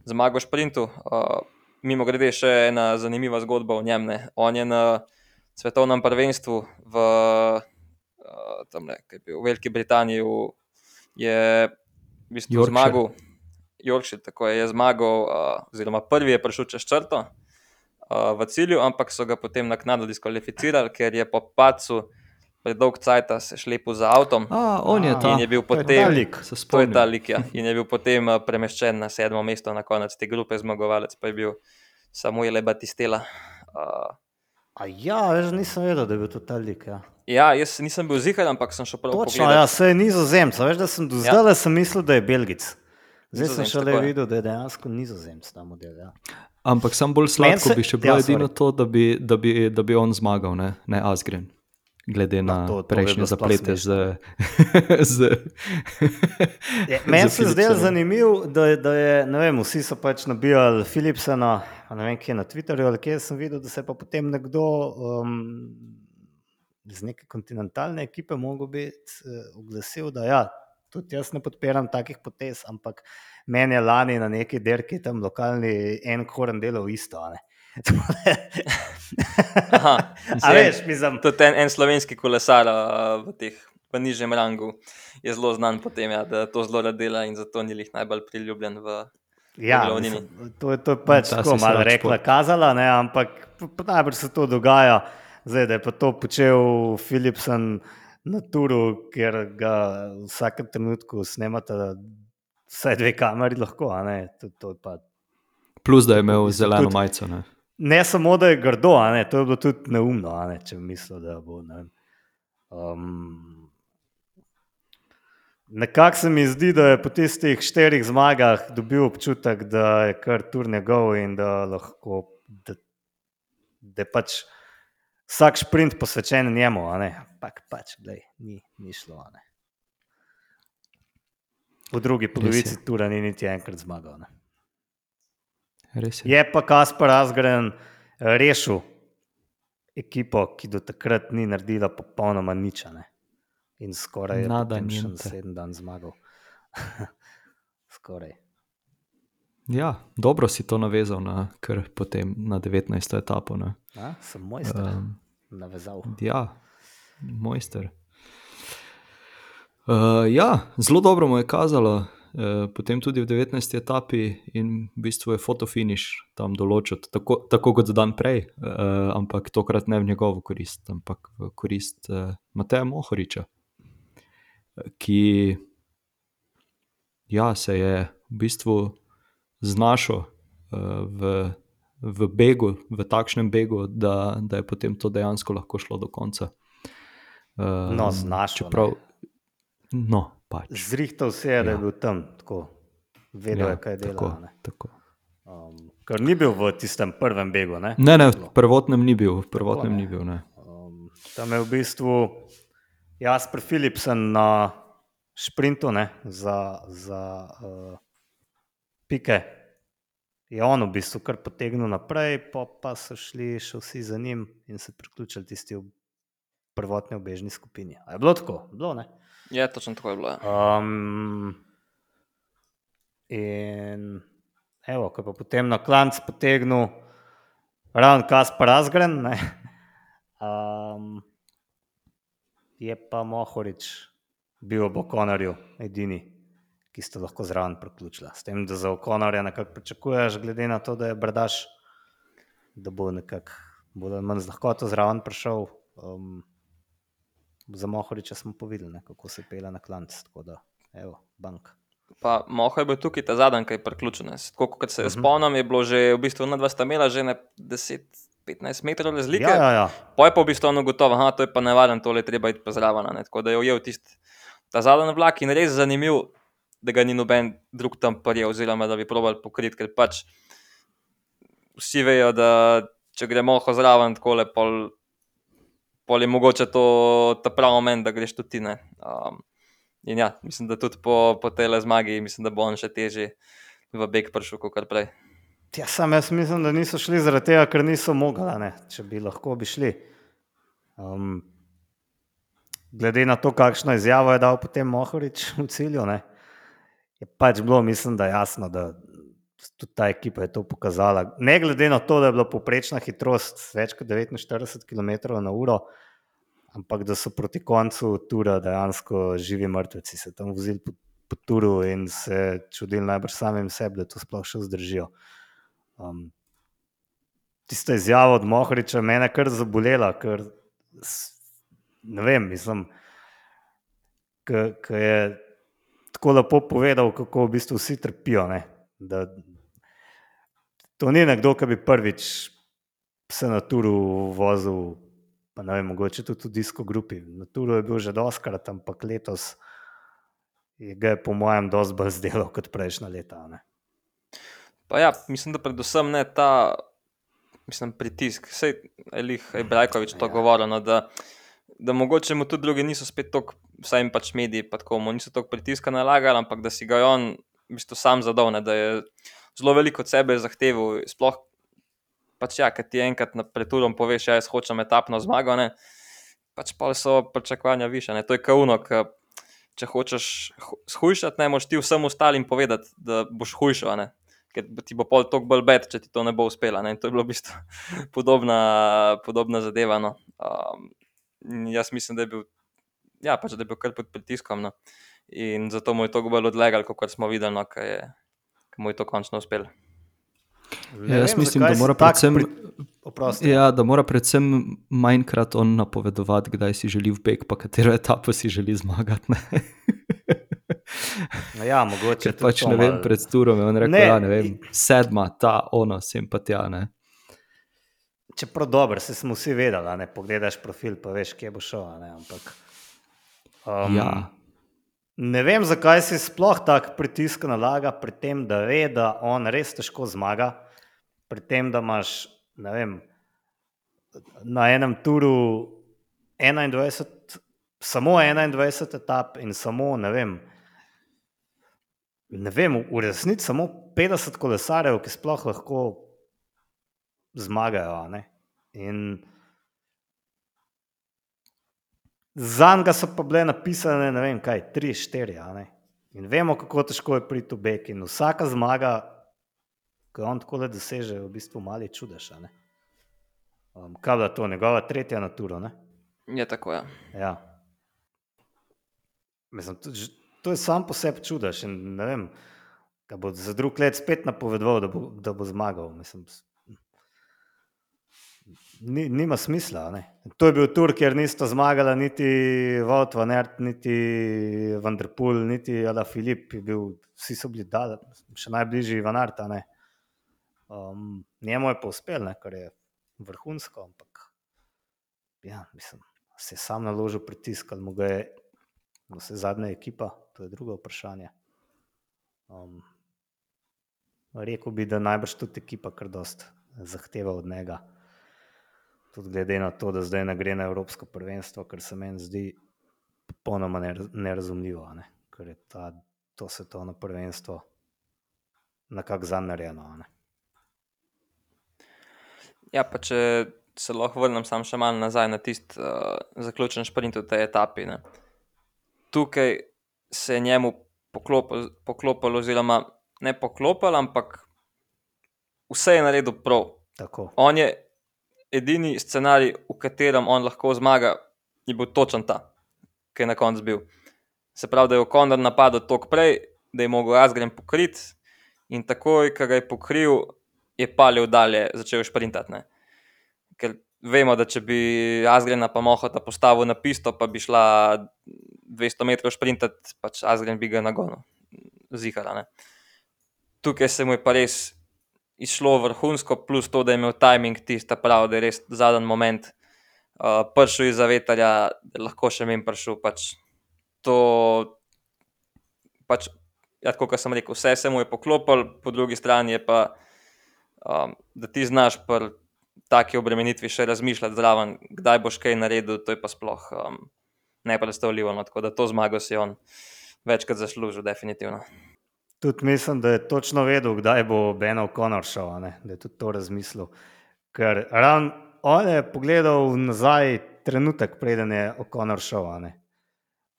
zmago v šprintu. Uh, mimo grede še ena zanimiva zgodba o njem. Ne. On je na svetovnem prvenstvu v, uh, tamle, bil, v Veliki Britaniji v, je v bistvu Yorkshire. zmagal. Yorkshire, tako je, je zmagal, uh, oziroma prvi je prišel čez črto uh, v cilju, ampak so ga potem naknadno diskvalificirali, ker je po pacu predolg cajt se šlepil za avtom. A, on je A, ta. In je bil potem, lik. To je ta lik, ja. In je bil potem uh, premeščen na sedmo mesto, na konec te grupe, zmagovalec pa je bil Samuel Batistela. Uh, A ja, veš, nisem vedel, da je bil to ta lik. Ja. ja, jaz nisem bil zihar, ampak sem šel prav Točno, pogledat. ja, se je nizozemca. Veš, da sem do Ja. zdaj sem mislil, da je belgic. Zdaj sem šele videl, da je dejansko nizozemc ta model. Ja. Ampak sam bolj Meni sladko se- bi še bilo ja, ja, edino sorry. to, da bi, da, bi, da bi on zmagal, ne, ne Asgren. Glede na to- to bi prejšnje zaplete z. z Je, meni z se je zdelo zanimivo, da, je- da je, ne vem, vsi so pač nabijali Philipsena, a ne vem, kje na Twitterju ali kje sem videl, da se je pa potem nekdo um, iz neke kontinentalne ekipe mogel biti uh, oglasil, da ja, tudi jaz ne podpiram takih potez, ampak meni je lani na neki derki tam lokalni en koren delal isto. a ne. Aha, A veš, mislim, Tudi en, en slovenski kolesar uh, v, teh, v nižjem rangu je zelo znan po tem, ja, da to zelo rad dela in zato ni lih najbolj priljubljen. V... Ja, mislim, to, je- to je pač Ta tako malo rekla, kazala, ne, ampak najbrž se to dogaja. Zdaj, da je pa to počel Philipsen na turu, ker ga v vsakem trenutku snemata vsaj dve kameri, lahko. to, to pa, Plus, da je imel zeleno tudi- majico. Ne. ne samo, da je grdo, ne, to je bilo tudi neumno, ne, če bi mislil, da bo. Ne, um, Nekako se mi zdi, da je po tistih štirih zmagah dobil občutek, da je kar tur njegov in da lahko, da, da je pač vsak sprint posvečen njemu. Ampak pač, glej, ni, ni šlo. ne. V drugi polovici tura ni niti enkrat zmagal. Ne. Res je. Je pa Kaspar Asgren rešil ekipo, ki do takrat ni naredila popolnoma nič. a ne. In skoraj je Nada še niente. naslednji dan zmagal. skoraj. Ja, dobro si to navezal na, potem na 19. etapo. Ne. A, sem mojster Um, navezal. ja, mojster. Uh, ja, zelo dobro mu je kazalo, uh, potem tudi v 19. etapi in v bistvu je fotofiniš tam določil, tako, tako kot dan prej, uh, ampak tokrat ne v njegovo korist, ampak v korist uh, Mateja Mohoriča, ki ja, se je v bistvu znašel uh, v, v begu, v takšnem begu, da, da je potem to dejansko lahko šlo do konca. Um, No, znašel, ne. Čeprav, no, pač. Zrihtal se je, da je Ja. bil tam, tako. vedel je, kaj tako, dela. a ne. tako. Um, ker ni bil v tistem prvem begu. Ne? Ne, ne, v prvotnem ni bil, v prvotnem ne. ni bil. Ne. Um, tam je v bistvu Jasper Philipsen na sprintu ne, za, za uh, pike. Je on v bistvu kar potegnil naprej, pa, pa so šli še vsi za njim in se priključili tisti v prvotni obežni skupini. A je bilo tako? Bilo, ne? Je točno tako je bilo. ja. Um, in evo, ko je potem na klanc potegnil ravno Kaspar Razgren, ne, um, je pa Mohorič bil ob Okonarju edini, ki sta lahko zraven priključila. S tem, da za Okonarja nekako pričakuješ, glede na to, da je brdaš, da bo nekako bolj ali manj z lahkoto zraven prišel. Um, za Mohoriča smo povedali, ne, kako se pela na klanc. Tako da, evo, bank. Pa Moho je bil tukaj ta zadnji, ki je priključen. Tako kot se Mhm. uh -huh. spomnim, je bilo že v bistvu na dva sta imela že ne 10-15 metrov razlike. Ja, ja, ja. Poj pa v bistvu ono gotovo, da je pa nevaren, tole treba iti ne. Tako da je ujel tisti ta zadnji vlak in res zanimiv, da ga ni noben drug tam prijel, oziroma da bi probal pokriti, ker pač vsi vejo, da če gremo zraven, tako le pol, je mogoče to ta pravi moment, da greš tudi ti. ne. Um, in ja, mislim, da tudi po, po tej zmagi, mislim, da bo on še težje v beg prišel, kot prej. Ja, sam jaz mislim, da niso šli zaradi tega, ker niso mogli. ne. Če bi lahko bi šli. Um, glede na to, kakšno izjavo je dal potem Mohorič v cilju, ne, je pač bilo, mislim, da jasno, da tudi ta ekipa je to pokazala. Ne glede na to, da je bila poprečna hitrost več kot 49 km/h, ampak da so proti koncu tura dejansko živi mrtveci se tam vozili po, po turu in se čudili najbrž samim sebi, da to sploh še zdržijo. Um, tista izjava od Mohoriča me je kar zabolela, ker ne vem, mislim, ki je tako lepo povedal, kako v bistvu vsi trpijo. Da, to ni nekdo, ki bi prvič se na turu vozil, pa ne vem, mogoče tudi v disko grupi. Na turu je bil že doskrat, ampak letos je ga po mojem dosti bolj zdelo kot prejšnja leta. Ne? Pa ja, mislim, da predvsem ne ta mislim, pritisk. Sej Elih Brajkovič to Ja. govoril, no, da, da mogoče mu tudi drugi niso spet tako, vsaj jim pač mediji, pa tako mu niso toliko pritiska nalagali, ampak da si ga je on v bistvu sam zadal, ne, da je zelo veliko od sebe zahteval. Sploh pač ja, ker ti enkrat na preturom poveš, ja, jaz hočem etapno zmago, ne, pač pa so pričakovanja više. Ne. To je kauno, ker če hočeš hu- shujšati, ne moš ti vsem ostalim povedati, da boš hujšal. Ker ti bo pol toliko bolj bed, če ti to ne bo uspelo. ne. In to je bilo v bistvu podobna, podobna zadeva. No. Um, jaz mislim, da je bil, ja, pač, da je bil kar pod pritiskom. No. In zato mu je to bolj odlegal, kot smo videli, no, ker je- ker mu je to končno uspelo. Ja, jaz vem, mislim, da mora predvsem- pri- Oprosti. Ja, da mora predvsem manjkrat on napovedovati, kdaj si želi v beg, pa katero etapo si želi zmagati. Ne? No Ja, mogoče Ker pač ne vem, pred turom je on rekel, Ne, da ja, ne vem, sedma, ta, ono, sem pa tja. Ne? Čeprav dobro, se smo vsi vedeli, a ne pogledaš profil, pa veš, kje bo šel. a Ne, ampak, um, Ja. Ne vem, zakaj si sploh tak pritisk nalaga, pri tem, da ve, da on res težko zmaga, pri tem, da imaš vem, na enem turu 21, samo 21 etap in samo ne vem. Ne vem, v resnici samo 50 kolesarjev, ki sploh lahko zmagajo. ne. In za njega so pa bile napisane, ne vem kaj, tri, štiri. In vemo, kako težko je priti v bek. In vsaka zmaga, ki jo on tako le doseže, je v bistvu mali čudež. Um, kaj je to, njegova tretja natura? Ne? Je tako, ja. Ja. Mislim, to, to je sam po sebi čudež. In ne vem, da bo za drug let spet napovedoval, da bo, da bo zmagal. Mislim, ni, nima smisla. Ne? To je bil tur, kjer nista zmagala niti Vod, Van Ert, niti Vanderpool, niti Ala Filip. Bil, vsi so bili dal, še najbližji Van Ert. a ne. Um, njemu je pa uspel, ne, kar je vrhunsko, ampak ja, mislim, se je sam naložil pritisk, ali mu ga je vse zadnja ekipa, to je drugo vprašanje. Um, rekel bi, da najbrž tudi ekipa kar dost zahteva od njega. Tudi glede na to, da zdaj ne gre na Evropsko prvenstvo, kar se meni zdi popolnoma neraz- nerazumljivo, ne? ker je ta, to svetovno prvenstvo nekako zanarejeno. a ne. Ja, pa če se lahko vrnem sam še malo nazaj na tisti uh, zaključen sprint v tej etapi. Ne. Tukaj se je njemu poklopil, poklopilo, oziroma ne poklopilo, ampak vse je naredil prav. Tako. On je edini scenarij, v katerem on lahko zmaga, je bil točen ta, ki je na koncu bil. Se pravi, da je Okondor napadel tok prej, da je mogel Asgren pokriti, in takoj, ko ga je pokril, je palil dalje, začel šprintati. Ne. Ker vemo, da če bi Azgrena pa Mohota postavil na pisto, pa bi šla 200 metrov sprintati, pač Azgren bi ga nagonil, zihara. Ne. Tukaj se mu je pa res izšlo vrhunsko, plus to, da je imel timing tisti pravi, da je res zadnji moment uh, prišel iz veterja, da lahko še mem prišel. Pač to, pač, ja, kot sem rekel, vse se mu je poklopil, po drugi strani je pa, um, da ti znaš pri taki obremenitvi še razmišljati zraven, kdaj boš kaj naredil, to je pa sploh um, nepredstavljivo. No, tako da to zmago si on večkrat zaslužil, definitivno. Tudi mislim, da je točno vedel, kdaj bo Ben O'Connor šel, da je tudi to razmislil. Ker ravno on je pogledal nazaj, trenutek, preden je O'Connor šel.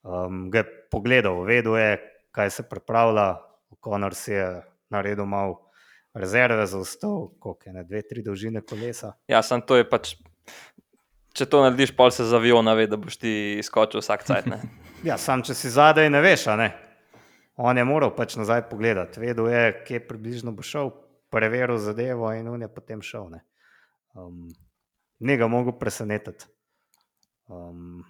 Um, ga je pogledal, vedel je, kaj se pripravlja. O'Connor si je naredil malo rezerve za vstop, koliko je ne, dve, tri dolžine kolesa. Ja, sem to je pač. Če to narediš, pol se za avion nave, da boš ti skočil vsak cajt. ja, sam če si zadaj, ne veš, ne. On je moral pač nazaj pogledati, vedel je, kje približno bo šel, preveril zadevo in on je potem šel. Ne, um, ne ga mogo presenetiti. Um,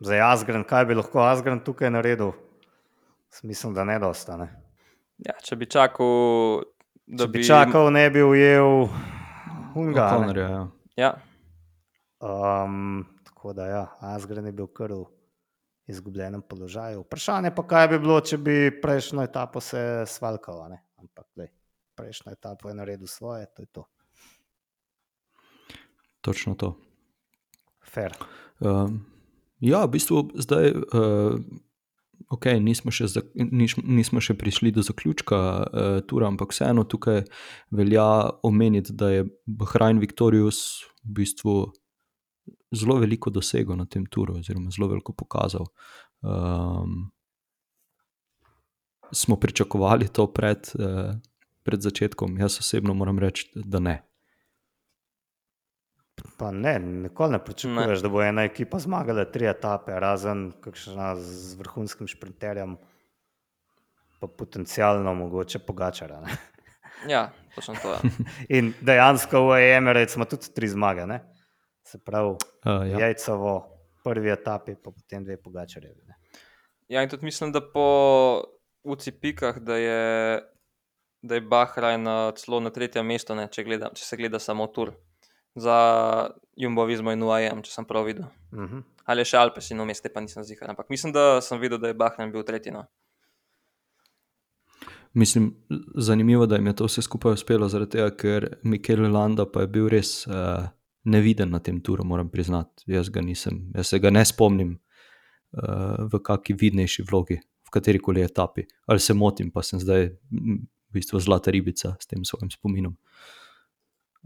za Azgren, kaj bi lahko Azgren tukaj naredil? Mislim, da ne dosta. Ne. Ja, če bi čakal, da če bi, bi čakal, ne bi ujel Hunga. Ja. Ja. Um, tako da, ja, Asgren je bil kar v izgubljenem položaju. Vprašanje pa, kaj bi bilo, če bi prejšnjo etapo se svalkal. Ampak, lej, prejšnjo etapo je naredil svoje, to je to. Točno to. Fair. Um, ja, v bistvu zdaj. Uh, ok, nismo še, za, nismo še prišli do zaključka uh, tura, ampak vseeno tukaj velja omeniti, da je Bahrajn Viktorius v bistvu zelo veliko dosegel na tem turu, oziroma zelo veliko pokazal. Um, smo pričakovali to pred, uh, pred začetkom? Jaz osebno moram reči, da ne. Pa ne, nikoli ne pričakuješ, da bo ena ekipa zmagala tri etape, razen kakšna z vrhunskim šprinterjem, pa potencialno mogoče pogačara. Ne? Ja, točno to. Ja. In dejansko v Emirates ima tudi tri zmage, ne? Se pravi, uh, ja. jajcovo, prvi etapi, pa potem dve pogačarje. Ja, in tudi mislim, da po UCP-kah, da je, da je Bahrajn celo na tretjem mestu, ne, če, gleda, če se gleda samo tur za Jumbovizmo in UAM, če sem prav videl. Uh mhm. -huh. Ali še Alpes in umeste, pa nisem zihar. Ampak mislim, da sem videl, da je Bahrain bil tretji. No. Mislim, zanimivo, da jim je to vse skupaj uspelo, zaradi tega, ker Mikel Landa pa je bil res uh, neviden na tem turu, moram priznati. Jaz, nisem, jaz se ga ne spomnim uh, v kakšni vidnejši vlogi, v kateri koli etapi. Ali se motim, pa sem zdaj v bistvu zlata ribica s tem svojim spominom.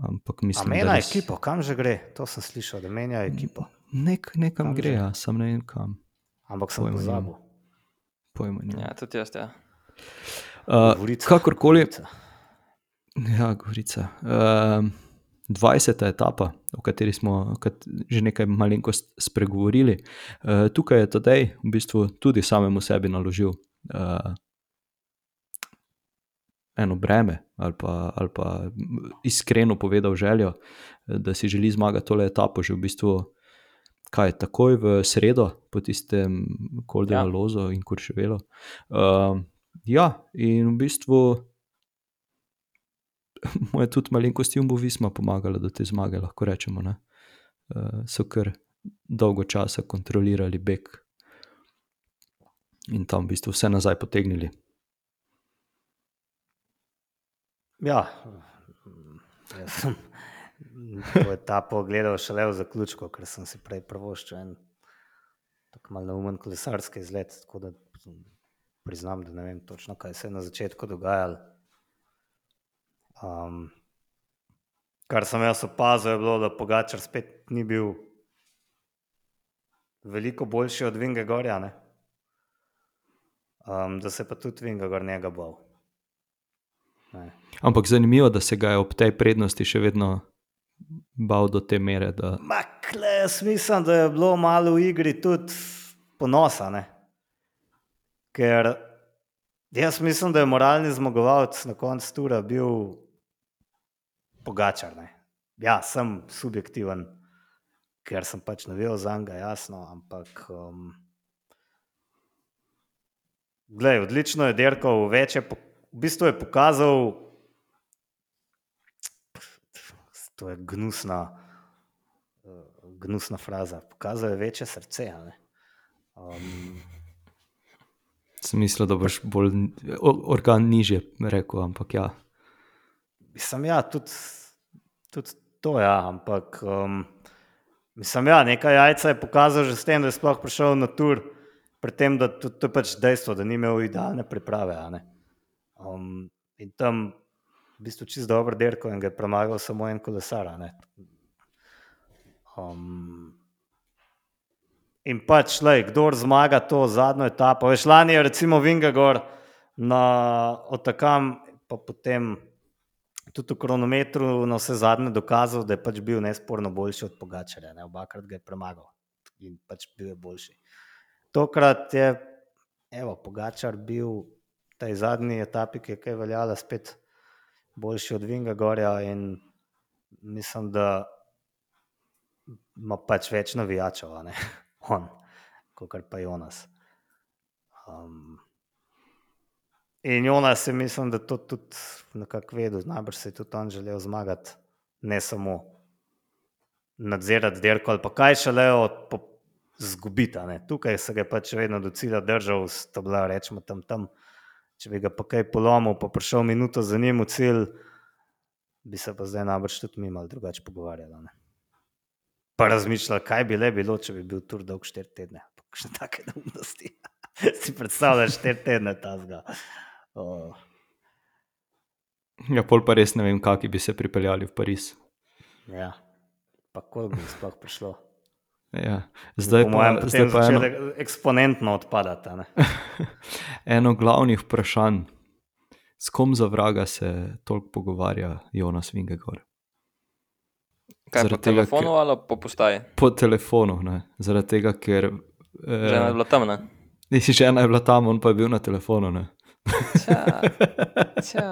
Ampak mislim, da. Mena res... ekipo, kam že gre? To sem slišal, da menja ekipo. Nek, nekam kam gre, ja, sem ne vem kam. Ampak sem pozabil. Pojma ni. Ja, tudi jaz. Ja. Uh, kakorkoli. Ja, govorica. Uh, 20. etapa, o kateri smo že nekaj malenkost spregovorili. Uh, tukaj je Tadej v bistvu tudi samemu sebi naložil uh, eno breme, ali pa, ali pa iskreno povedal željo, da si želi zmagati tole etapo, že v bistvu, kaj je takoj v sredo, po tistem Koldenu, ja. Lozo in Kurševelo. Uh, ja, in v bistvu. Moje tudi malenkosti Jumbo Visma pomagala do te zmage, lahko rečemo. Uh, so kar dolgo časa kontrolirali beg in tam v bistvu vse nazaj potegnili. Ja, jaz sem to etapo gledal šele v zaključku, ker sem si prej prvoščil en tako malo neumen kolesarski izlet. Tako da priznam, da ne vem točno, kaj se je na začetku dogajalo. Um, kar sem jaz opazil, je bilo, da Pogačar spet ni bil veliko boljši od Vinga Gorja, um, da se pa tudi Vinga Gor njega bal. Ampak zanimivo da se ga je ob tej prednosti še vedno bal do te mere. Da... Makle, jaz mislim, da je bilo malo v igri tudi ponosa. Ne? Ker jaz mislim, da je moralni zmagovalec na koncu tura bil Pogačar. Ne. Ja, sem subjektiven, ker sem pač navijal za njega, jasno, ampak. Um, Glej, odlično je dirkal, več je, v bistvu je pokazal, to je gnusna, uh, gnusna fraza, pokazal je večje srce. Um, Sem mislil, da boš bolj organ nižje rekel, ampak ja. Mislim, ja, tudi, tudi to je, ja, ampak um, mislim, ja, nekaj jajca je pokazal že s tem, da je sploh prišel na tur, pri tem, da to, to je pač dejstvo, da ni imel idealne priprave. Um, in tam v bistvu čist dobro dirko in ga je premagal samo en kolesar. Um, in pač, lej, kdor zmaga to zadnjo etapo, veš, lani je recimo Vingagor na Otakam, pa potem tudi v kronometru na vse zadnje dokazal, da je pač bil nesporno boljši od Pogačarja. Ne? Obakrat ga je premagal in pač bil je boljši. Tokrat je, evo, Pogačar bil v tej zadnji etapi, ki je kaj veljala, spet boljši od Vinga Gorja in mislim, da ima pač več navijačev, on, kot pa Jonas. Um, In Jonas je, mislim, da to tudi nekako vedel, najbrž se je tudi on želel zmagati, ne samo nadzirati dirko ali pa kaj šele od zgubiti. a ne. Tukaj se ga je pač vedno do cilja držal, sta bila rečemo tam tam. Če bi ga pa kaj polomil, pa prišel minuto za njim v cilj, bi se pa zdaj najbrž tudi mi malo drugače pogovarjali. Pa razmišljali, kaj bi le bilo, če bi bil tur dolg štiri tedne. Pa Še take neumnosti. si predstavljaš štiri tedne tazga. Oh. Ja, pol pa res ne vem, kaki bi se pripeljali v Pariz. Ja, pa koliko bi sploh prišlo? Ja. Zdaj, po pa, mojem, zdaj pa eno, eksponentno odpadati. eno glavnih vprašanj. S kom za vraga se toliko pogovarja Jonas Vingegor? Kaj po tega, telefonu ali po postaji? Po telefonu, ne? zaradi tega, ker. Žena je Eh, bila temna. nisi žena je bila tam, on pa je bil na telefonu. Ne? Tja, tja.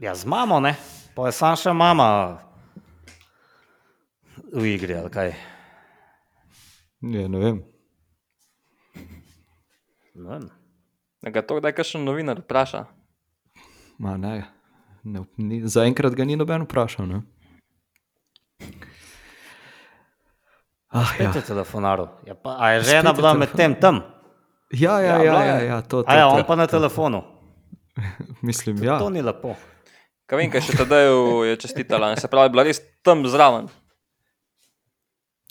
Ja, z mamo, ne, pa je sam še mama v igri ali kaj. Ja, ne vem. Ne vem. Da ga to kdaj kakšen novinar vpraša. Ma, ne, ne, ni, zaenkrat ga ni noben vprašal. Ne? Ah, ja. Spet je telefonaril. Ja, pa, a je Spet žena je bila med tem tam? Ja, ja, Ja, ja, ja, ja, to, to, A ja, to, on pa na telefonu. Mislim, ja. To ni lepo. Kaj še tedaj je čestitala. Se pravi, bila res tam zraven.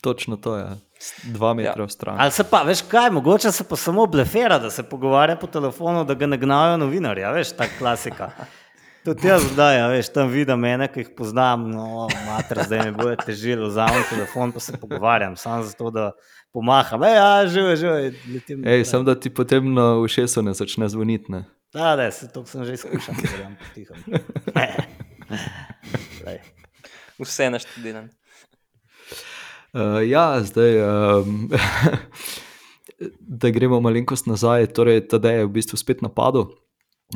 Točno to je. S- Dva metra ja. stran. Ali se pa, veš kaj, mogoče se pa samo blefera, da se pogovarja po telefonu, da ga ne gnajo novinarji, a veš, ta klasika. Tudi jaz zdaj, a veš, tam vidim mene, ki jih poznam, no, mater, zdaj mi bojo težili, vzamem telefon, pa se pogovarjam, samo zato, da pomaham. Ej, ja, živo, živo, letim. Ej, sem da ti potem na ušesu ne začne zvoniti. Ne? Da, da, se to sem že izkušal, da potiho. Lej. Vse naštudiran. Uh, ja, zdaj, um, da gremo malenkost nazaj. Torej, Tadej je v bistvu spet napadel,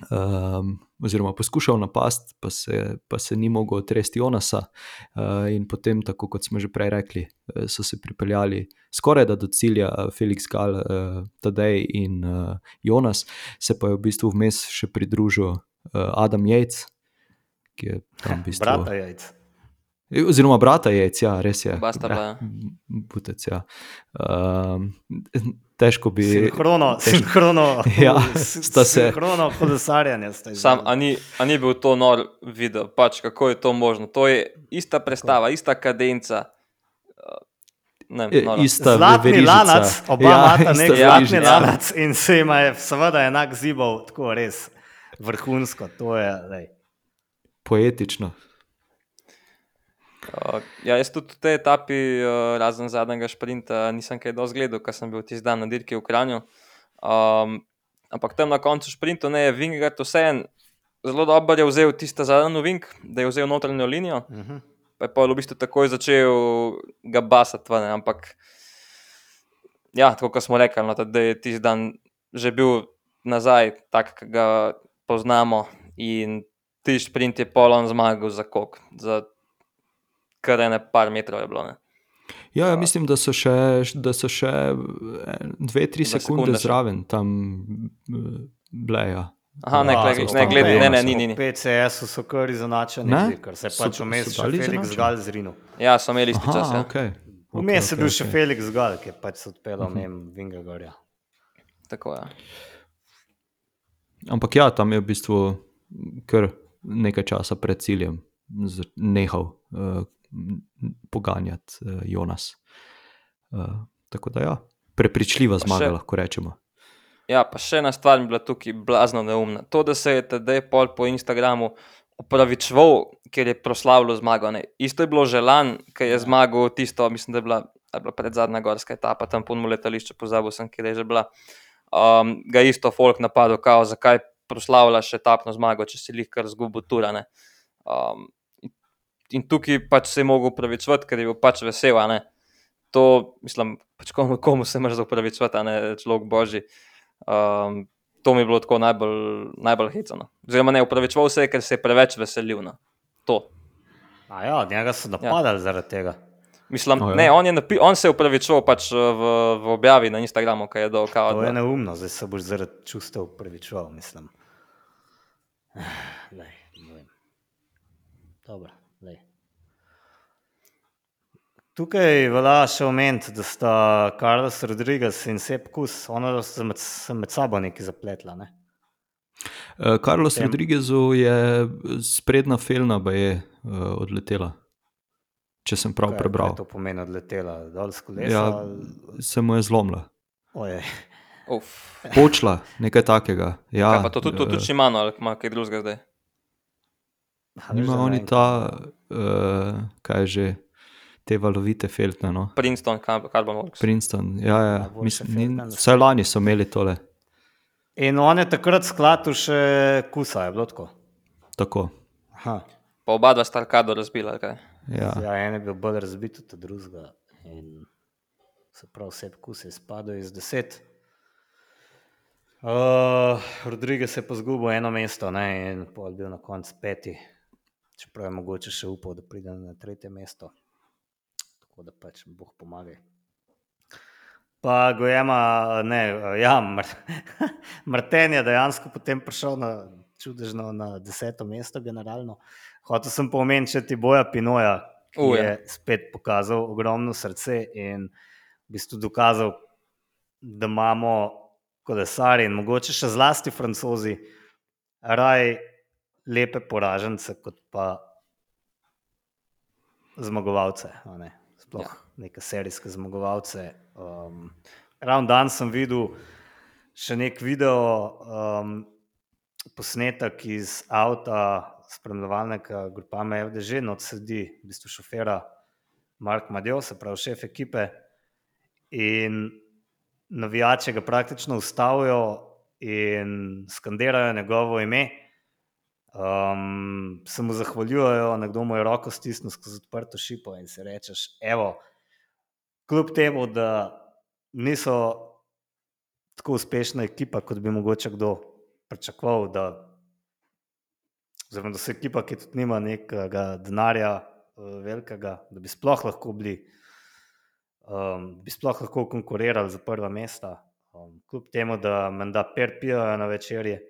um, oziroma poskušal napasti, pa se, pa se ni mogel otresti Jonasa. Uh, in potem, tako kot smo že prej rekli, eh, so se pripeljali skoraj da do cilja eh, Felix Gal, Tadej in Jonas, se pa je v bistvu vmes še pridružil Adam Jejc. Ki je tam v bistvu. Brata jajc. Oziroma, brata je, ja, res je. Oba sta bila, ja. Butec, ja. Um, težko bi. Sinhrono, težko- sinhrono, Ja, sta se- sinhrono kolesarjanje. sta Sam, a ni, a ni bil to nor video, pač kako je to možno. To je ista predstava, ista kadenca. Uh, Ne, E, noro. Ista Zlatni verižica. lanac, oba Ja, imata nek zlatni verižica. lanac in se jima je seveda enak zibal, tako res vrhunsko. To je, lej. Poetično. Uh, ja, jaz tudi v tej etapi, uh, razen zadnjega sprinta, nisem kaj dosti gledal, ker sem bil tisti dan na dirki v Kranju. Um, ampak tam na koncu sprinta ne je Vingard vseeno zelo dobro je vzel tisto zadnjo vink, da je vzel notranjo linijo. Uh -huh. pa je pa v bistvu takoj začel ga basati. ven, Ampak, ja, tako kot smo rekli, no, da je tisti dan že bil nazaj, tak, ki ga poznamo. In ti sprint je polon zmagal za kok, za kar ene par metrov je bilo. Ne. Ja, ja, mislim, da so še, da so še eh, dve, tri sekunde sekunde še. zraven tam eh, bleja. Aha, ne, Ja, glej, za ne, ostalo gled, ne, ne, ni, ni, ni. PCS-u so kar izenačeni, Ne? ker se je pač vmes še Felix? Gal zrinil. Ja, so imeli isti čas. Ja. okay. Vmes je okej, bil še okej. Felix Gal, ki je pač se odpeljal mimo Vingagorja. Tako je. Ampak ja, tam je v bistvu kar nekaj časa pred ciljem z- nehal uh, poganjati uh, Jonas. Uh, tako da ja, prepričljiva Pa zmaga, še- lahko rečemo. Ja, pa še ena stvar mi je bila tukaj blazno neumna. To, da se je tedaj pol po Instagramu opravičeval, ker je proslavljal zmago. Ne. Isto je bilo že lani, ker je zmagal tisto, mislim, da je bila, a je bila predzadnja gorska etapa, tam po letališču, pozabil sem, kje je že bila. Um, ga je isto folk napadel, kao, zakaj proslavljaš etapno zmago, če si jih kar zgubil turane. Um, in- tukaj pač se je mogel upravičevati, ker je bil pač vesel. a ne. To, mislim, pač komu, komu se moraš upravičevati, a ne človek božji. Um, to mi je bilo tako najbolj, najbolj hecano. Oziroma, ne upravičeval se je, ker se je preveč veselil. No. To. A ja, njega so napadali ja. zaradi tega. Mislim, oh, ne, on, je napi, on se je upravičeval pač eh, v, v objavi na Instagramu, kaj je dol. Kao, To je neumno, zdaj se boš zaradi čustev upravičeval, mislim. Vem. Dobro. Tukaj velja še omeniti, da sta Carlos Rodriguez in Sep Kus, ona sta med, se med sabo nekaj zapletla. Ne? Uh, Carlos Tem- Rodriguezu je sprednja felna baje uh, odletela, če sem prav Kaj- prebral. Kaj to pomeni odletela dol z kolesa? Ja, ali- se mu je zlomila. Ojej. uf, Počla, nekaj takega. Ja, kaj pa to tudi, to, eh, tudi Šimano ali ima kaj drugega zdaj. Nima oni ta, uh, kaj je že, te valovite feltne. No? Princeton, Car- Carbon Works. Princeton, ja, ja. Ja, Mislim, ni, vsaj lani so imeli tole. In on je takrat skladu še kusa, je bilo tako. Tako. Aha. Pa oba dva sta arkado razbila. ali kaj. Ja. Ja, en je bil bolj razbit od drugega. In se pravi, vse kuse je spadal iz deset. Uh, Rodriguez je pa zgubil eno mesto ne, in pol je bil na koncu peti. Čeprav je mogoče še upal, da pride na tretje mesto. Tako da pač Bog pomagaj. Pa Gojema, ne, ja, Mar Marten je dejansko potem prišel na čudežno na deseto mesto, generalno. Hotel sem pa omeniti še ti boja Pinoja, ki U, uh, ja. je spet pokazal ogromno srce in v bistvu dokazal, da imamo kolesarje in mogoče še zlasti francozi raj lepe poražence, kot pa zmagovalce. a Ne? Sploh ja. neke serijske zmagovalce. Um, ravno danes sem videl še nek video, um, posnetek iz avta, spremljevalnega grupama FDŽ, no sedi v bistvu šofera Mark Madjo, se pravi šef ekipe. In navijači ga praktično ustavijo in skandirajo njegovo ime. Um, se mu zahvaljujejo, nekdo mu je roko stisnil skozi odprto šipo in si rečeš, evo, kljub temu, da niso tako uspešna ekipa, kot bi mogoče kdo pričakoval, da, oziroma, da so ekipa, ki tudi nima nekega denarja uh, velikega, da bi sploh lahko bili, um, bi sploh lahko konkurirali za prva mesta, um, kljub temu, da menda per pijajo na večerje.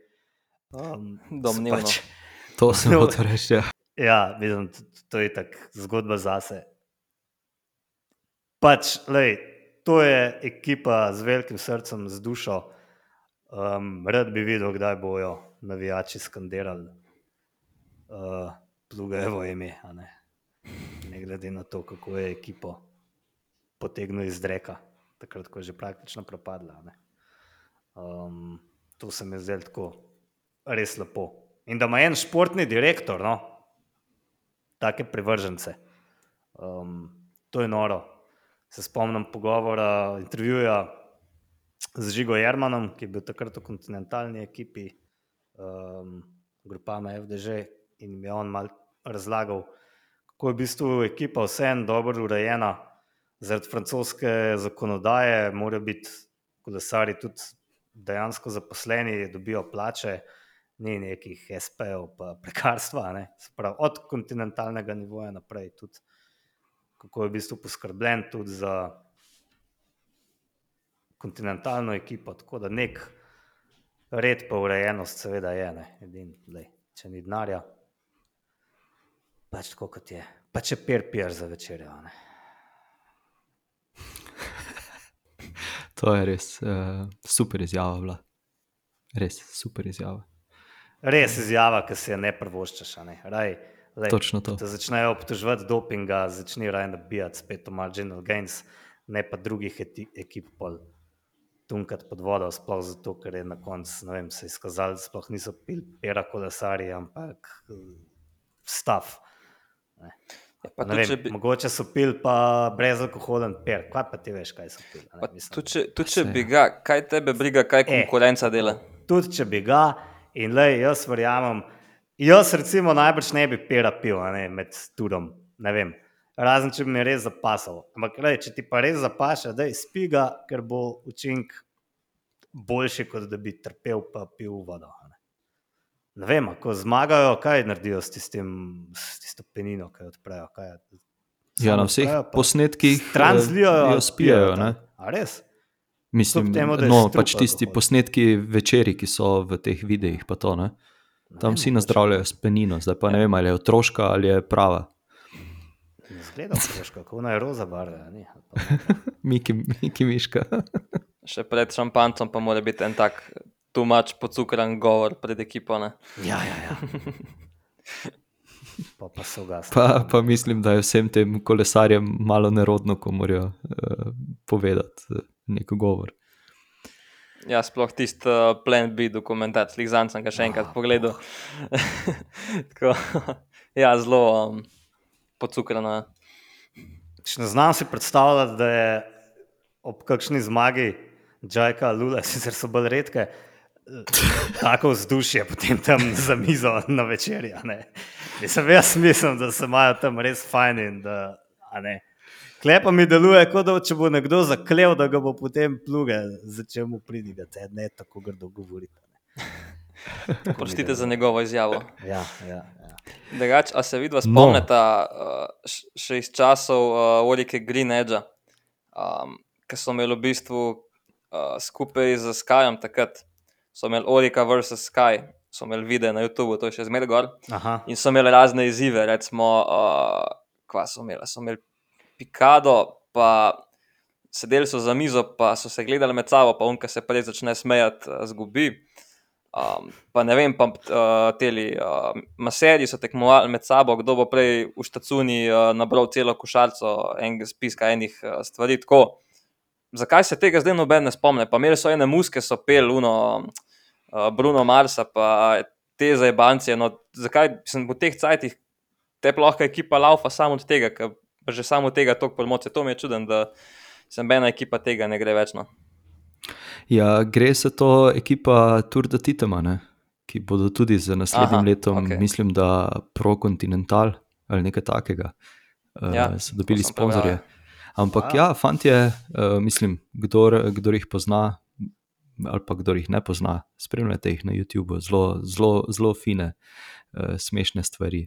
Um, Domnevno. To sem No. hotel reči. Ja. Ja, t- to je tako zgodba zase. Pač, lej, to je ekipa z velikim srcem, z dušo. Um, rad bi videl, kdaj bojo navijači skandirali uh, Plugevo ime, a ne. ne glede na to, kako je ekipo potegnil iz reka, takrat, ko je že praktično propadla. a ne. Um, to se mi zdelo tako res lepo. In da ima en športni direktor, no, take privržence. Um, to je noro. Se spomnim pogovora, intervjuja z Žigo Jermanom, ki je bil takrat v kontinentalni ekipi, um, grupama FDŽ, in mi je on mal razlagal, kako je v bistvu ekipa vseeno dobro urejena. Zaradi francoske zakonodaje morajo biti kolesari tudi dejansko zaposleni, dobijo plače, ni nekih SP-ov, pa prekarstva. Ne? Pravi, od kontinentalnega nivoja naprej tudi kako je v bistvu poskrbljen tudi za kontinentalno ekipo. Tako da nek red, pa urejenost, seveda je, ne. Edin, lej, če ni denarja, pač tako kot je. Pa če per pijer za večerjo. Ne. To je res uh, super izjava. Bila. Res super izjava. Res izjava, ki se je ne prvoščaš. a Ne. Raj, lej, Točno to. Te začnejo obtoževati dopinga, začni raje nabijati spet v marginal gains, ne pa drugih eti, ekip pol tunkati pod vodo, sploh zato, ker je na koncu, ne vem, se izkazali, da sploh niso pili pera kolesari, ampak eh, stav. Ja, vem, če bi, mogoče so pili pa brezalkoholen per, kaj pa ti veš, kaj so mislim. tudi, če, tudi če bi ga, kaj tebe briga, kaj E. konkurenca dela. Tudi če bi ga, in le jaz verjamem, jaz recimo najbrž ne bi pera pil a ne, med turom, ne vem. Razen če bi mi res zapasal. Ampak lej, če ti pa res zapaša, da je spiga, ker bo učink boljši, kot da bi trpel pa pil vodo. Ne, ne vem, ko zmagajo, kaj naredijo s, tistim, s tisto penino, ki jo odprejo. Kaj? Ja, na vseh odprejo posnetkih Stran eh, jo spijajo. res? Mislim, temu, da je no, strup pač tisti alkohol. posnetki večeri, ki so v teh videih, pa to, ne. Tam vsi mogoče- nazdravljajo s penino, zdaj pa ne vem, ali je otroška ali je prava. Ne zgleda otroško, kako naj roza barve. a ni, ali pa ne. Miki, Miki Miška. Še pred šampancem pa mora biti en tak tumač pocukran govor pred ekipo. Ne? Ja, ja, ja. Pa, pa. Pa, pa mislim, da je vsem tem kolesarjem malo nerodno, ko morajo uh, povedati uh, neko govor. Ja, sploh tisti uh, Plan B dokumentarc, slih zanj sem ga še enkrat Ah, pogledal. Tako, ja, zelo um, pocukrana. Ne znam si predstavljati, da je ob kakšni zmagi Džajka, Lula, sicer so bolj redke, eh, tako vzdušje potem tam za mizo na večerji. Mislim, jaz mislim, da se imajo tam res fajn in da. a ne. Klepa mi deluje, kot da če bo nekdo zaklev, da ga bo potem pluge začel mu pridigati, ne tako grdo ne. Prostite za njegovo izjavo. Ja, ja, ja. Drugač, a se vidva No. spomnita uh, š- še iz časov uh, Orike Green Edge, um, ki so imeli v bistvu uh, skupaj z Skyjem takrat, so imeli Orika vs. Sky, so imeli video na YouTubu, to je še zmeraj gor. Aha, In so imeli razne izzive, recimo, uh, kva so imeli, so imeli Pikado, pa sedeli so za mizo, pa so se gledali med sabo, pa unka se prej začne smejati, uh, zgubi. Um, pa ne vem, pa uh, teli uh, maserji so tekmovali med sabo, kdo bo prej v štacuni uh, nabral celo košarico enega spiska enih uh, stvari. Tako, zakaj se tega zdaj noben ne spomne? Pa imeli so ene muske, so pel, uno, uh, Bruno Marsa, pa te zajbancije. No, zakaj sem v teh cajtih te plohka ekipa laufa samo od tega, ker že samo od tega toliko promocije. To mi je čuden, da sem ena ekipa tega ne gre več. No. Ja, gre se to ekipa Tour de Titema, ne? ki bodo tudi z naslednjim Aha, letom, okej. mislim, da Pro Continental ali nekaj takega. Uh, Ja, so dobili prebral, sponzorje. ja. Ampak Wow. ja, fantje, uh, mislim, kdor, kdor jih pozna, ali pa kdor jih ne pozna, spremljate jih na YouTubu, zelo, zelo, zelo fine, uh, smešne stvari.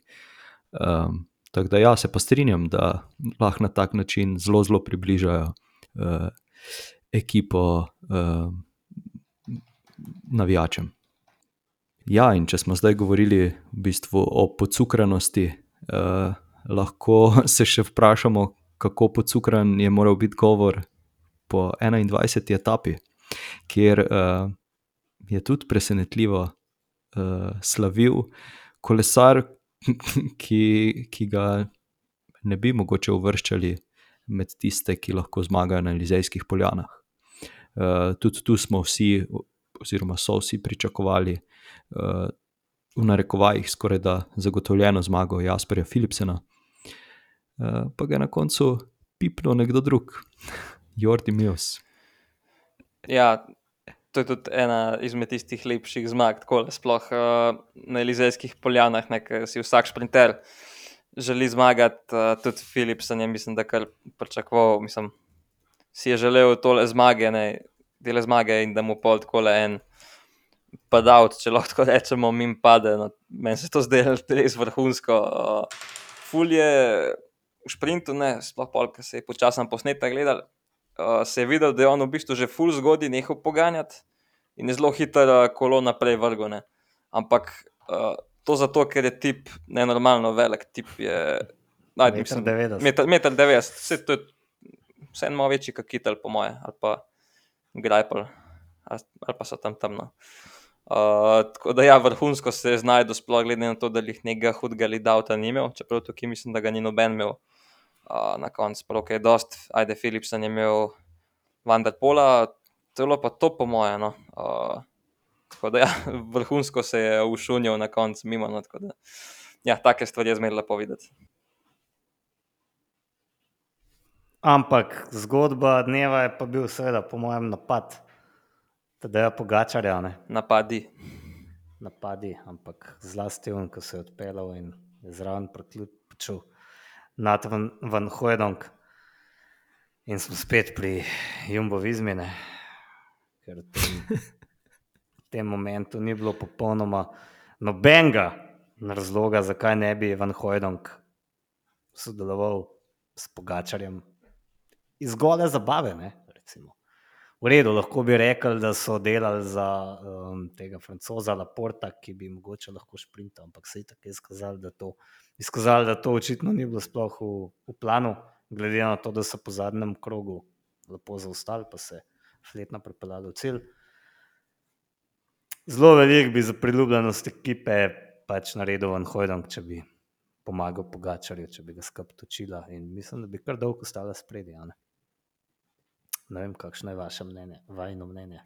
Um, tako da ja, se pa strinjam, da lahko na tak način zelo, zelo približajo uh, ekipo uh, navijačem. Ja, in če smo zdaj govorili v bistvu o pocukranosti, eh, lahko se še vprašamo, kako pocukran je moral biti govor po 21. etapi, kjer eh, je tudi presenetljivo eh, slavil kolesar, ki, ki ga ne bi mogoče uvrščali med tiste, ki lahko zmagajo na Elizejskih poljanah. Uh, tudi tu smo vsi, oziroma so vsi pričakovali, uh, v narekovajih, skoraj da zagotovljeno zmago Jasperja Philipsena, uh, pa ga je na koncu pipnil nekdo drug, Jordi Mills. Ja, to je tudi ena izmed tistih lepših zmag, tako da sploh uh, na Elizejskih poljanah, ne, si vsak sprinter želi zmagati, uh, tudi Philipsen je, mislim, da kar pričakoval, mislim, si je želel tole zmage, ne, dele zmage in da mu pol tako le en padavc, če lahko rečemo, min pade. No, meni se to zdelo res vrhunsko. Uh, ful je v sprintu, ne, sploh pol, ki se je počasno posnetek gledal, uh, se je videl, da je on v bistvu že full zgodaj nehal poganjati in je zelo hiter uh, kolo naprej vrgone. Ampak uh, to zato, ker je tip nenormalno velik, tip je. Naj, Meter mislim, 90. Meter, meter 90, vse to je vse malo večji kot kitel, po moje, ali pa grajpel, ali, ali pa so tam temno. Uh, tako da, ja, vrhunsko se je znašel, sploh glede na to, da jih nekega hudega lidavta ni imel, čeprav tukaj mislim, da ga ni noben imel. Uh, na koncu, prav je dost, ajde, Philipsen je imel Vanderpola, celo pa to, po moje. No. Uh, tako da, ja, vrhunsko se je ušunil na koncu, mimo. No, tako da, ja, take stvari je zmeraj lepo videti. Ampak zgodba dneva je pa bil, seveda, po mojem, napad. Tedaj je pogačarja, ne Napadi. napadi, ampak zlasti on, ko se je odpeljal in je zraven priključil nad Van, Hojdong. In smo spet pri Jumbo Vizmine, ker v tem, tem momentu ni bilo popolnoma nobenega razloga, zakaj ne bi Van Hojdong sodeloval s pogačarjem iz gole zabave. Ne, recimo. V redu, lahko bi rekli, da so delali za um, tega francoza Laporta, ki bi mogoče lahko šprintal, ampak se je tako izkazalo, da to, izkazalo, da to očitno ni bilo sploh v, v planu, glede na to, da so po zadnjem krogu lepo zaostali, pa se fletno pripeljali v cilj. Zelo velik bi za priljubljenost ekipe pač naredil Van Hojdong, če bi pomagal Pogačarju, če bi ga skrb točila in mislim, da bi kar dolgo ostala spredi. Ne? ne vem, kakšno je vaše mnenje, vajno mnenje.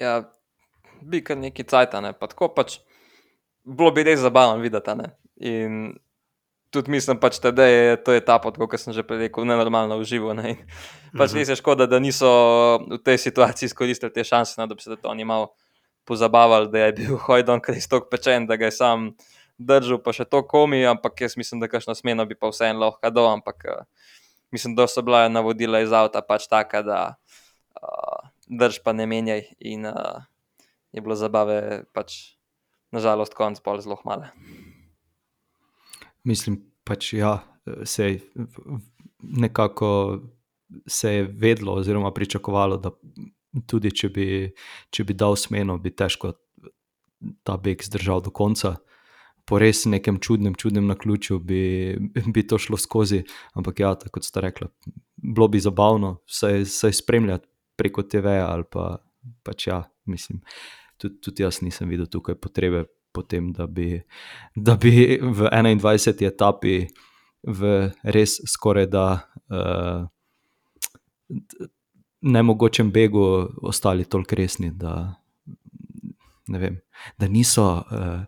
Ja, bi kar neki cajt, ne pa tako pač. Bilo bi res zabavno videti. a Ne? In tudi mislim, pač, da je to etapa, kot sem že prej rekel, nenormalno uživo. Ne? In Pač Mhm. res je škoda, da niso v tej situaciji izkoristili te šanse, no, da bi se to oni malo pozabavali, da je bil Hojdon res tako pečen, da ga je sam držal, pa še to komi, ampak jaz mislim, da kakšno smeno bi pa vseeno lahko dal, ampak uh, mislim, da so bila navodila iz avta pač taka, da uh, drž pa ne menjaj in uh, je bilo zabave pač nažalost konc pol zelo male. Mislim, pač ja, se nekako se je vedlo, oziroma pričakovalo, da tudi če bi, če bi dal smeno, bi težko ta beg zdržal do konca. Po res nekem čudnem, čudnem naključju bi, bi to šlo skozi, ampak ja, tako kot ste rekli, bilo bi zabavno vsaj, vsaj spremljati preko TV-ja ali pa pač ja, mislim. Tudi, tudi jaz nisem videl tukaj potrebe potem, da bi, da bi v 21. etapi v res skoraj da uh, nemogočem begu ostali toliko resni, da, vem, da niso uh,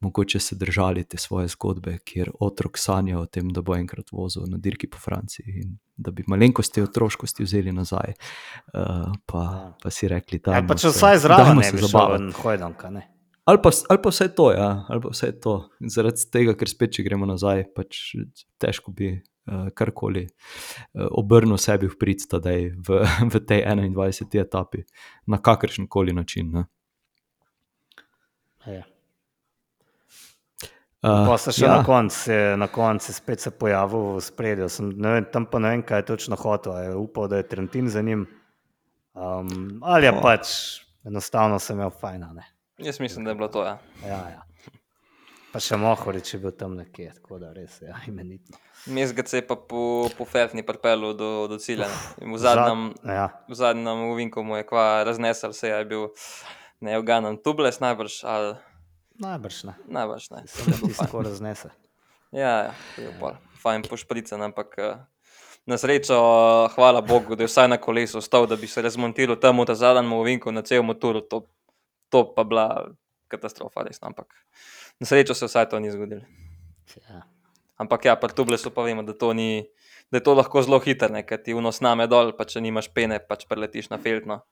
mogoče se držali te svoje zgodbe, kjer otrok sanja o tem, da bo enkrat vozil na dirki po Franciji in da bi malenkosti otroškosti vzeli nazaj, uh, pa, pa si rekli, da Ja, pa če vsaj zraven ne bi. Van Hojdonka, ne. Ali pa, ali pa vse to, ja, ali pa vse to. Zaradi tega, ker spet, če gremo nazaj, pač težko bi uh, karkoli uh, obrnil sebi v prid, da je v, v tej 21. etapi, na kakršen koli način. Ne. Ja. Uh, Pa se še ja. na koncu, na koncu je spet se pojavil v spredju. Sem, ne vem, tam pa ne vem, kaj je točno hotel. a Je upal, da je Trentin za njim. Um, ali je Oh. pač enostavno sem imel fajn. a Ne? Jaz mislim, da je bilo to. Ja. Ja, ja. Pa še Mohorič je bil tam nekje, tako da res je ja, imenitno. Mezgec je pa po, po Fertni pripeljal do, do cilja. V zadnjem, Zad, ja, v zadnjem uvinku mu je kva raznesel, se je bil neuganen tubles najbrž, ali najbrž ne. najbrž ne. Bilo ti fajn. tako raznese. Ja, ja, pol fajn pošpricen, ampak eh, na srečo, hvala Bogu, da je vsaj na kolesu ostal, da bi se razmontiral tam v ta zadnjem uvinku na cel motor, to, to pa bila katastrofa, res. no, Ampak na srečo se vsaj to ni zgodilo. Ja. Ampak ja, pri Tublesu pa vemo, da, to ni, da je to lahko zelo hitro, ker ti vnos name dol, pa če nimaš pene, pač preletiš na feltno.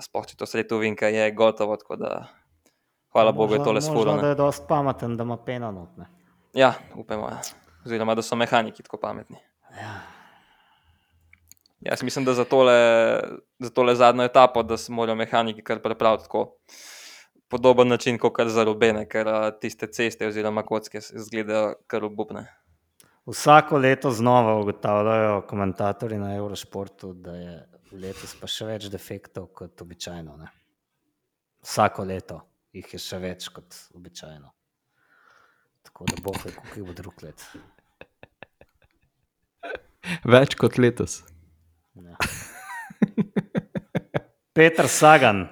Sploh če to sredo vinka je gotovo, tako da hvala Bogu je tole sfuro. da je dosti pameten, da ima peno notne. Ja, upamo. Ja. Oziroma, da so mehaniki tako pametni. Ja. Jaz mislim, da za tole, za tole zadnjo etapo, da se morajo mehaniki kar pripraviti tako podoben način, kot za robene, ker tiste ceste oziroma kocke izgledajo kar obupne. Vsako leto znova ugotavljajo komentatorji na Eurošportu, da je letos pa še več defektov kot običajno. Ne? Vsako leto jih je še več kot običajno. Tako da bo, kako jih bo drug let. Več kot letos. Ja. Petr Sagan,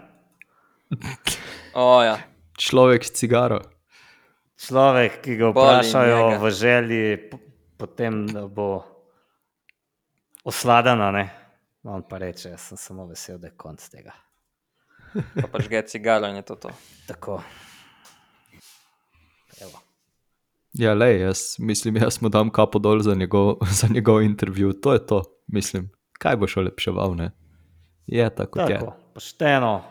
O, ja. Človek s cigaro. človek, ki ga vprašajo v želji, po- potem bo osladana. Ne? On pa reče, jaz sem samo vesel, da je konc tega. Pa pač ga je cigaro in je to to. Tako. Evo. Ja, le, jaz mislim, jaz mu dam kapo dol za njegov, za njegov intervju. To je to, mislim. Kaj boš olepševal, ne? Je tako, kot je. Tako, pošteno,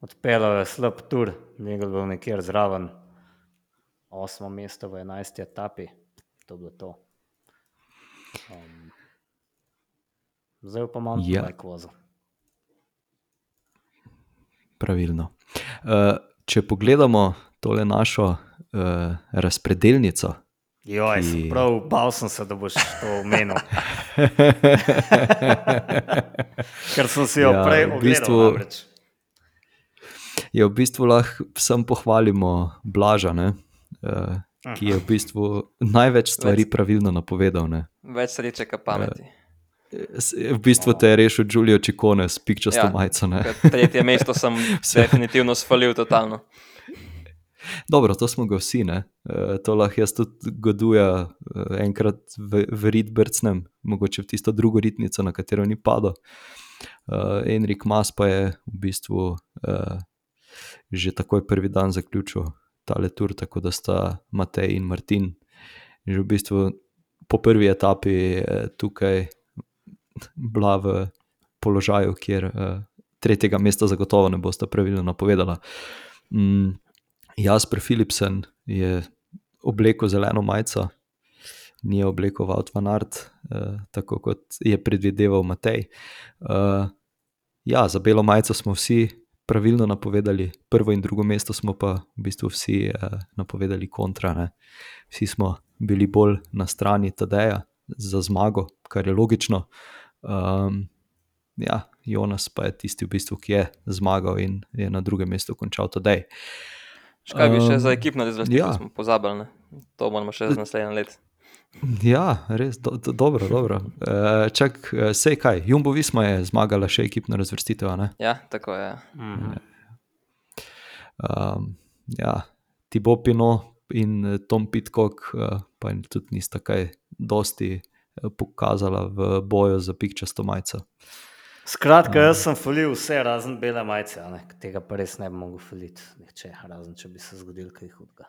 odpeljal je slab tur, njegov bil nekjer zraven, osmo mesto v enajsti etapi, to je bilo to. Um, zdaj pa imam Ja. ja. vozu. Pravilno. Uh, če pogledamo tole našo uh, razpredelnico, Joj, sem Ki- prav, bal sem se, da boš to omenil. Ker sem si jo Ja, ja, prej v ogledal. bistvu- namreč. je v bistvu lahko vsem pohvalimo Blaža, ne? Uh, ki je v bistvu največ stvari pravilno napovedal. Ne? Več sreče, kot pameti. S- V bistvu te je rešil Giulio Ciccone s pikčasto Ja. majico. Tretje mesto sem definitivno svalil totalno. Dobro, to smo ga vsi, ne? Eh, to lahko jaz tudi goduja eh, enkrat v, v rit brcnem, mogoče v tisto drugo ritnico, na katero ni padel. Uh, Enrik Mas pa je v bistvu uh, že takoj prvi dan zaključil tale tur, tako da sta Matej in Martin že v bistvu po prvi etapi eh, tukaj bila v položaju, kjer uh, tretjega mesta zagotovo ne bosta pravilno napovedala. Mm, Jasper Philipsen je oblekel zeleno majico, ni oblekel Wout van Aert, uh, tako kot je predvideval Matej. Uh, ja, za belo majico smo vsi pravilno napovedali, prvo in drugo mesto smo pa v bistvu vsi uh, napovedali kontra. Ne. Vsi smo bili bolj na strani Tadeja za zmago, kar je logično. Um, ja, Jonas pa je tisti, v bistvu, ki je zmagal in je na drugem mestu končal Tadej. Škaj bi še Um, za ekipno razvrstitev, ja. ja. smo pozabili. Ne? To moramo še za naslednje leto. Ja, res, do, do, dobro. dobro. Uh, čak, uh, sej kaj, Jumbo Visma je zmagala še ekipno razvrstitev. a ne? Ja, tako je. Mhm. Um, ja, Tibo Pino in eh, Tom Pitcock uh, pa tudi nista kaj dosti eh, pokazala v boju za pikčasto majico. Skratka, jaz sem falil vse razen bele majice, tega pa res ne bi mogel faliti, nihče, razen če bi se zgodil kaj hudega.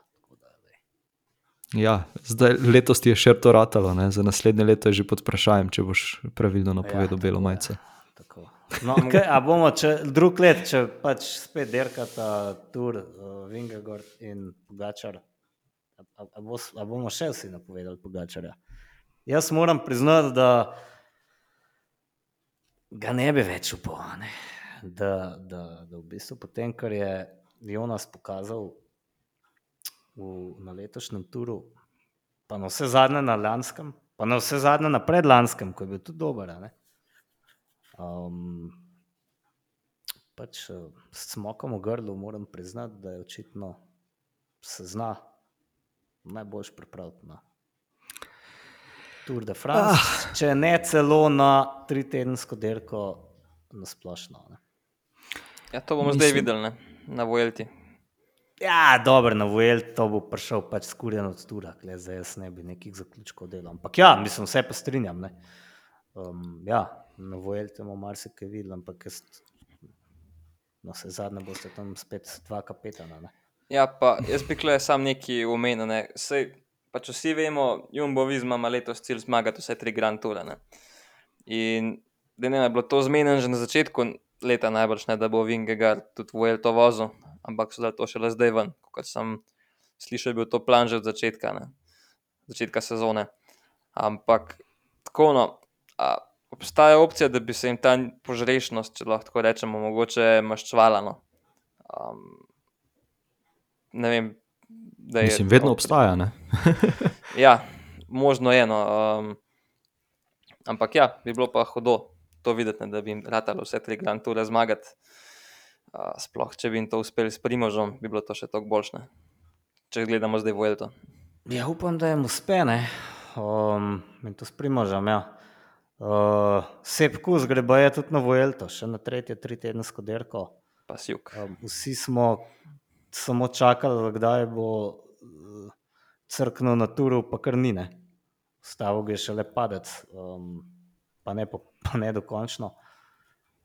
Ja, zdaj letos je še to ratalo, ne? za naslednje leto je že pod vprašanjem, če boš pravilno napovedal ja, belo tako, majico. Tako. No, okay, a bomo če, drug let, če pač spet derkata tur uh, Vingegord in Pogačar, a, a, a, bo, a bomo še vsi napovedali Pogačarja? Jaz moram priznati, da ga ne bi več upal. Da, da, da v bistvu potem, kar je Jonas pokazal v, na letošnjem turu, pa na vse zadnje na lanskem, pa na vse zadnje na predlanskem, ko je bil tudi dober. Um, pač eh, s smokom v grlu moram priznati, da je očitno se zna najboljš pripraviti na Tour de France, ah. če ne celo na tri tedensko dirko na splošno. Ne. Ja, to bomo Mislim- zdaj videli ne? na Vuelti. Ja, dobro, na Vuel to bo prišel pač skurjen od tura, kle, zdaj jaz ne bi nekih zaključkov delal. Ampak ja, mislim, vse pa strinjam. Ne. Um, ja, na Vuel temo marsikaj videl, ampak jaz, no, vse zadnje boste tam spet dva kapetana. Ne. Ja, pa jaz bi kle sam neki omenil. Ne? Sej, pač vsi vemo, Jumbo Visma ima letos cilj zmagati vse tri Grand Toure. Ne? In da ne je bilo to zmenjeno že na začetku leta, najbrž ne, da bo Vingegaard tudi Vuel to vozil, ampak so dali to šele zdaj ven, kot sem slišal, bil to plan že od začetka, ne? začetka sezone. Ampak tako no, a, obstaja opcija, da bi se jim ta požrešnost, če lahko rečemo, mogoče maščvala. No? Um, ne vem. Da je- Mislim, vedno obstaja. Ne? Ja, možno eno. Um, ampak ja, bi bilo pa hudo to videti, ne, da bi jim ratalo vse tri Grand Toure zmagati. Uh, sploh, če bi jim to uspeli s Primožom, bi bilo to še toliko boljše. Če gledamo zdaj Vuelto. Ja, upam, da jim uspe, ne. Um, in to s Primožem, ja. Uh, Sep Kus gre baje tudi na Vuelto, še na tretje, tri tedensko derko. Pa sjuk. Um, vsi smo samo čakali, kdaj bo uh, crknil na turu, pa kar ni, ne. Stavil je šele padec, um, pa, ne, pa, pa ne dokončno.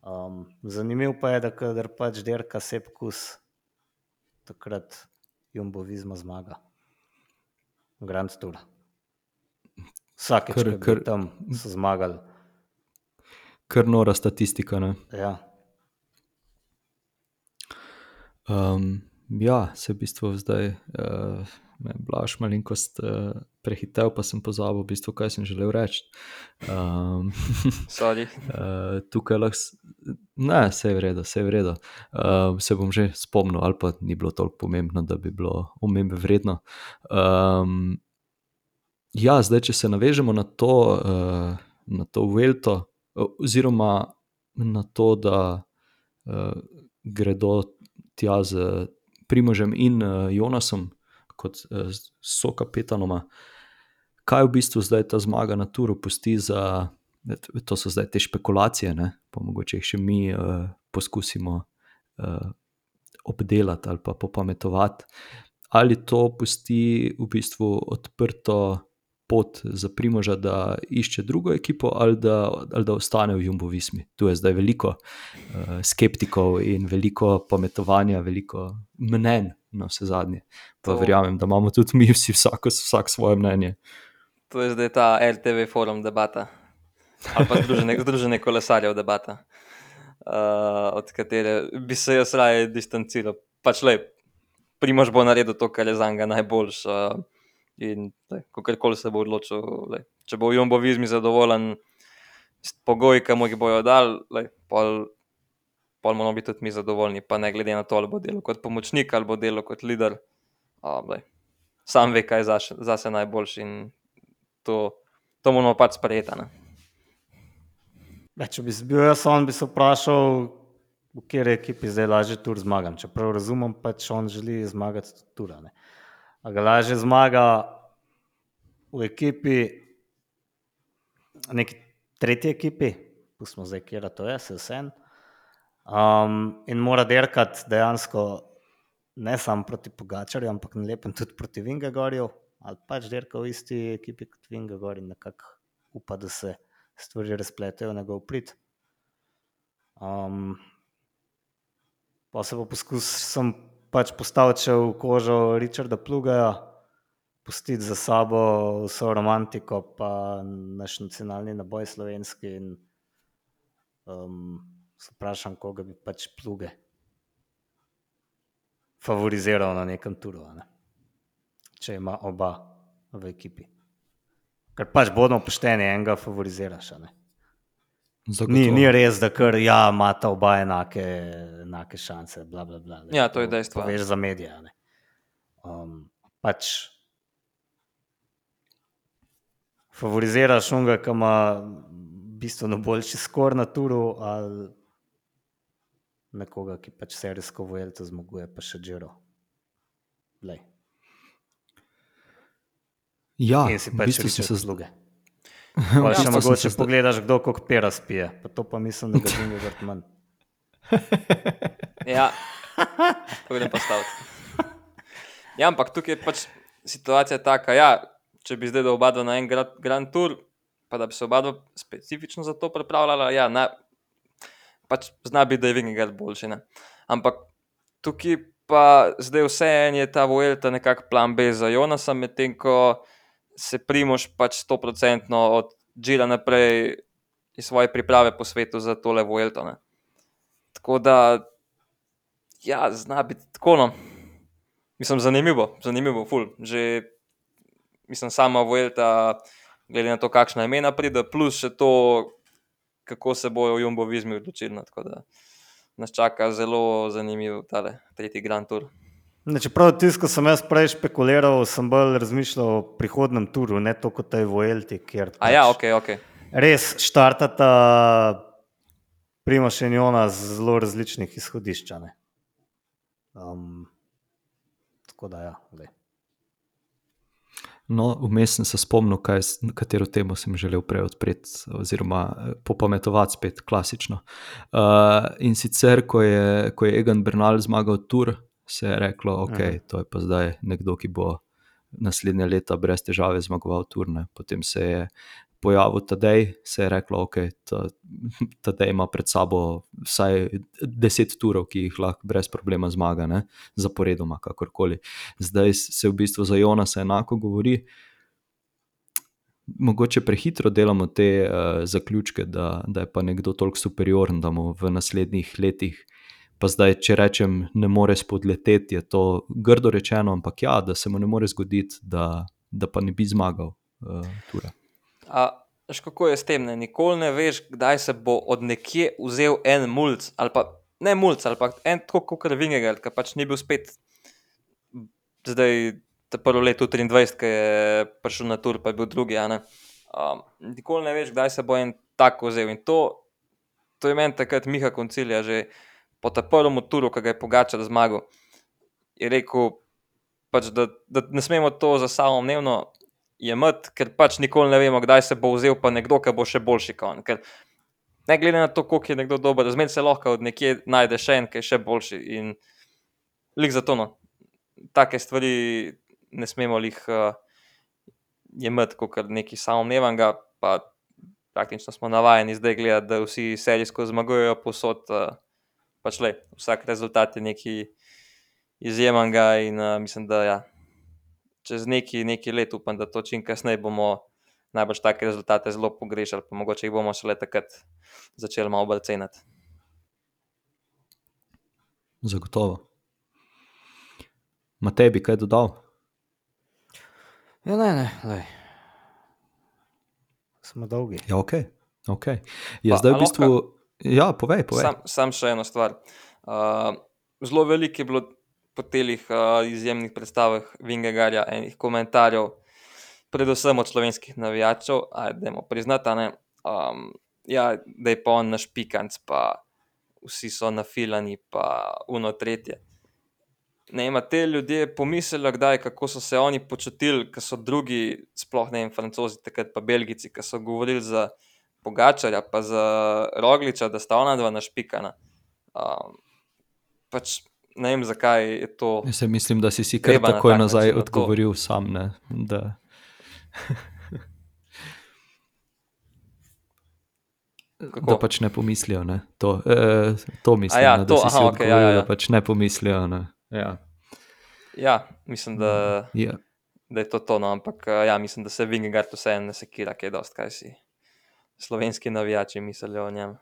Um, zanimivo pa je, da kadar pač derka Sep Kus, takrat Jumbo Visma zmaga. Grand Tour. Vsakeč, Kar- ko kar- tam so zmagali. Kar nora statistika. Ne? Ja. Um, ja, se v bistvu zdaj uh, me blaš malenkost uh, prehitel, pa sem pozabil, v bistvu, kaj sem želel reči. Um, Sorry. Uh, tukaj lahko, ne, vse je v redu, vse je v redu. Uh, se bom že spomnil, ali pa ni bilo toliko pomembno, da bi bilo omembe vredno. Um, ja, zdaj, če se navežemo na to, uh, na to Velto, oziroma na to, da uh, gredo tja z Primožem in uh, Jonasom kot uh, so kapetanoma. Kaj v bistvu zdaj ta zmaga na turu pusti za to so zdaj te špekulacije, ne? pa mogoče jih še mi uh, poskusimo uh, obdelati ali pa popametovati. Ali to pusti v bistvu odprto pot za Primoža, da išče drugo ekipo, ali da, ali da ostane v Jumbo Vismi. Tu je zdaj veliko uh, skeptikov in veliko pametovanja, veliko mnen na vse zadnje. Pa To- verjamem, da imamo tudi mi vsi vsak, vsak svoje mnenje. To je zdaj ta RTV forum debata. Ali pa združenje, združenje kolesarjev debata, uh, od katere bi se jaz raje distanciral. Pač le, Primož bo naredil to, kar je za njega najboljš. Uh, in kakorkoli se bo odločil, lej, če bo Jumbo Vizmi zadovoljen s pogoji, ki mu jih bojo dal, lej, pol, pol moramo biti tudi mi zadovoljni, pa ne glede na to, ali bo delal kot pomočnik ali bo delal kot líder. Uh, lej, sam ve, kaj je zase, zase najboljši in to, to moramo pač sprejeti. Ja, če bi bil jaz, on bi se vprašal, v kateri ekipi zdaj lažje tur zmagam. Čeprav razumem, pač on želi zmagati tudi tur. a ne. A ga lažje zmaga v ekipi, neki tretji ekipi, pustimo zdaj, kje to je, se vse. Um, in mora derkati dejansko ne samo proti Pogačarju, ampak na lepem tudi proti Vingagorju, ali pač derka v isti ekipi kot Vingagor in nekako upa, da se stvari razpletejo na njegov prid. Um, pa se bo poskusil pač postaviti še v kožo Richarda Plugaja, pustiti za sabo vso romantiko, pa naš nacionalni naboj slovenski. In, um, se vprašam, koga bi pač pluge favoriziral na nekem turu, ne? če ima oba v ekipi. Ker pač bodo pošteni, enega favoriziraš. ne. Ni, Zagotovo. ni res, da kar ja, imata oba enake, enake šanse. Bla, bla, bla. Ja, to je dejstvo, ja. Veš za medije. a ne. Um, pač favoriziraš unga, ki ima bistveno boljši skor na turu, ali nekoga, ki pač serijsko vojelto zmaguje, pa še žiro. Lej. Ja, In si v pač bistvu sem se sluge. Pa v še mogoče pogledaš, kdo koliko pera spije. Pa to pa mislim, da ga zunaj vrt manj. Ja, to grem pa staviti. Ja, ampak tukaj je pač situacija taka, ja, če bi zdaj oba dva na en grad, Grand Tour, pa da bi se oba dva specifično za to pripravljala, ja, na, pač zna biti, da je Vingegard boljši. Ne? Ampak tukaj pa zdaj vse en je ta Vuelta nekako plan B za Jonasa, medtem ko se Primož pač 100% od Džila naprej iz svoje priprave po svetu za tole Vuelto. Ne? Tako da, ja, zna biti tako. No. Mislim, zanimivo, zanimivo, ful. Že, mislim, sama Vuelta, glede na to, kakšna imena pride, plus še to, kako se bojo Jumbo Vizmi odločili. No. Tako da nas čaka zelo zanimiv tale tretji Grand Tour. Ne, čeprav tisto, ko sem jaz prej špekuliral, sem bolj razmišljal o prihodnem turu, ne toliko o tej Vojelti, A ja, pač ok, ok. res štartata Primoš in Jona z zelo različnih izhodišč. a ne. Um, tako da ja, glej. No, vmes sem se spomnil, kaj, katero temo sem želel prej odpreti, oziroma eh, popametovati spet klasično. Uh, in sicer, ko je, ko je Egan Bernal zmagal tur, se je reklo, da okay, Mhm. to je pa zdaj nekdo, ki bo naslednje leta brez težave zmagoval turne. Potem se je pojavil Tadej, se je reklo, da okay, Tadej ima pred sabo vsaj deset turov, ki jih lahko brez problema zmaga, ne? zaporedoma, kakorkoli. Zdaj se v bistvu za Jonasa enako govori. Mogoče prehitro delamo te uh, zaključke, da, da je pa nekdo toliko superioren, da mu v naslednjih letih, pa zdaj, če rečem, ne more spodleteti, je to grdo rečeno, ampak ja, da se mu ne more zgoditi, da, da pa ne bi zmagal uh. A, veš, kako je s tem? Ne? Nikoli ne veš, kdaj se bo od nekje vzel en mulj, ali pa ne mulj, ali pa en tako kot Vingega, ki pač ni bil spet zdaj. Ta prvo leto 23, ki je prišel na tur, pa je bil drugi. a ne. Um, nikoli ne veš, kdaj se bo en tako vzel. In to, to je meni takrat Miha Koncilija, že po tem prvem turu, ki ga je Pogačar zmagal, je rekel, pač, da, da ne smemo to za samo dnevno jemati, ker pač nikoli ne vemo, kdaj se bo vzel pa nekdo, ki bo še boljši kot on. Ker ne glede na to, koliko je nekdo dober, zmeraj se lahko od nekje najde še en, ki je še boljši. In lik za to, no, take stvari ne smemo jih uh, jemati kot nekaj samoumevnega, pa praktično smo navajeni zdaj gledati, da vsi serijsko zmagujejo posod. Uh, pač le, vsak rezultat je nekaj izjemnega in uh, mislim, da ja, čez neki, neki let upam, da to čim kasneje bomo najbrž take rezultate zelo pogrešali, pa mogoče jih bomo šele takrat začeli malo bolj ceniti. Zagotovo. Matej bi kaj dodal? Ja, ne, ne, lej. Smo dolgi. Ja, ok. okay. Je Pa, zdaj v bistvu. Ja, povej, povej. Sam, sam še eno stvar. Uh, zelo veliko je bilo po teh uh, izjemnih predstavah Vingegarja enih komentarjev, predvsem od slovenskih navijačev, ajdemo priznati, ne, um, ja, da je pa on naš pikanc, pa vsi so nafilani, pa uno tretje. Ne, ima te ljudje pomislili, kdaj, kako so se oni počutili, ko so drugi, sploh ne vem, francozi, takrat pa belgici, ki so govorili za Pogačarja, pa za Rogliča, da sta ona dva našpikana. Um, pač ne vem, zakaj je to. Jaz mislim, da si si kar na takoj tak nazaj na to. odgovoril sam. Ne, da, Kako? da pač ne pomislijo. Ne, to, eh, to mislim, ja, ne, to, da si aha, okej, ja, odgovoril, ja, ja. da pač ne pomislijo. Ne. Ja. Ja, mislim, da, Ja. da je to tono, ampak uh, ja, mislim, da se Vingegard vseeno ne sekira, kaj dost, kaj si slovenski navijači mislijo o njem.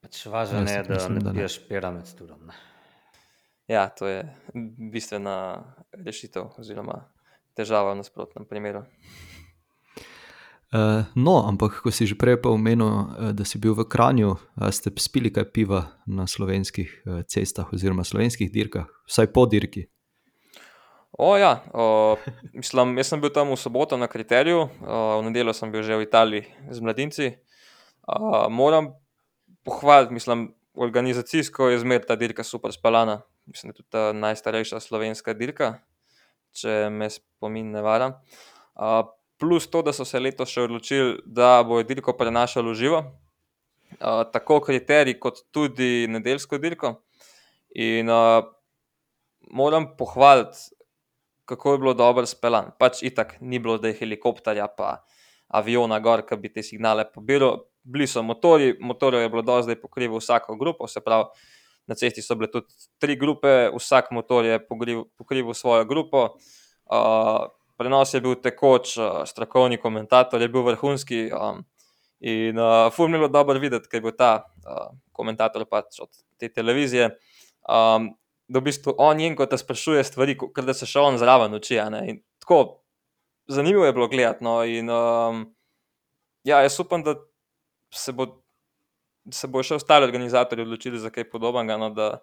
Pač važno je, da mislim, ne piješ pera med turom. Ne. Ja, to je bistvena rešitev oziroma težava v nasprotnem primeru. Uh, no, ampak ko si že prej pa omenil, uh, da si bil v Kranju, ste spili kaj piva na slovenskih uh, cestah oziroma slovenskih dirkah, vsaj po dirki. O, ja, o, mislim, jaz sem bil tam v soboto na kriteriju, o, v nedeljo sem bil že v Italiji z mladinci. O, moram pohvaliti, mislim, organizacijsko je zmer ta dirka super speljana. Mislim, da je tudi ta najstarejša slovenska dirka, če me spomin ne vara. O, plus to, da so se letos še odločili, da bojo dirko prenašali v živo, o, tako kriterij, kot tudi nedeljsko dirko. In o, moram pohvaliti, kako je bilo dobro speljan. Pač itak ni bilo, da je helikopterja, pa aviona gor, ki bi te signale pobiral. Bili so motori, motorjev je bilo do zdaj pokrival vsako grupo, se pravi, na cesti so bile tudi tri grupe, vsak motor je pokrival, pokrival svojo grupo. Uh, prenos je bil tekoč, uh, strokovni komentator je bil vrhunski. Um, in uh, ful mi je bilo dobro videti, ker je bil ta uh, komentator pač od te televizije. Um, da v bistvu on in ko te sprašuje stvari, ker da se še on zraven uči. Tako zanimivo je bilo gledati. No, in, um, ja, jaz upam, da se bo. Se bo še ostali organizatorji odločili za kaj podobnega, no, da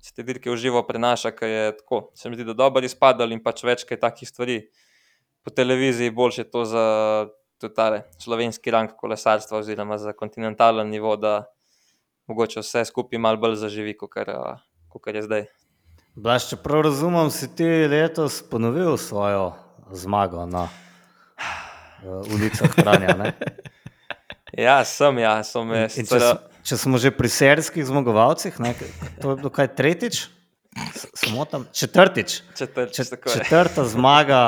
se te dirke v živo prenaša, ker je tako. Se mi zdi, da dobro izpadal in pač več kaj takih stvari. Po televiziji boljše to za tale slovenski rang kolesarstva oziroma za kontinentalen nivo, da mogoče vse skupaj malo bolj zaživi, kot kar, kar je zdaj. Blaž, če prav razumem, si ti letos ponovil svojo zmago na uh, ulicah Kranja. ne? Ja, sem, ja, sem In če, če smo že pri serijskih zmagovalcih, ne, to je bilo kaj tretjič, samo tam četrtič. Četrt, Čet, tako je. četrta zmaga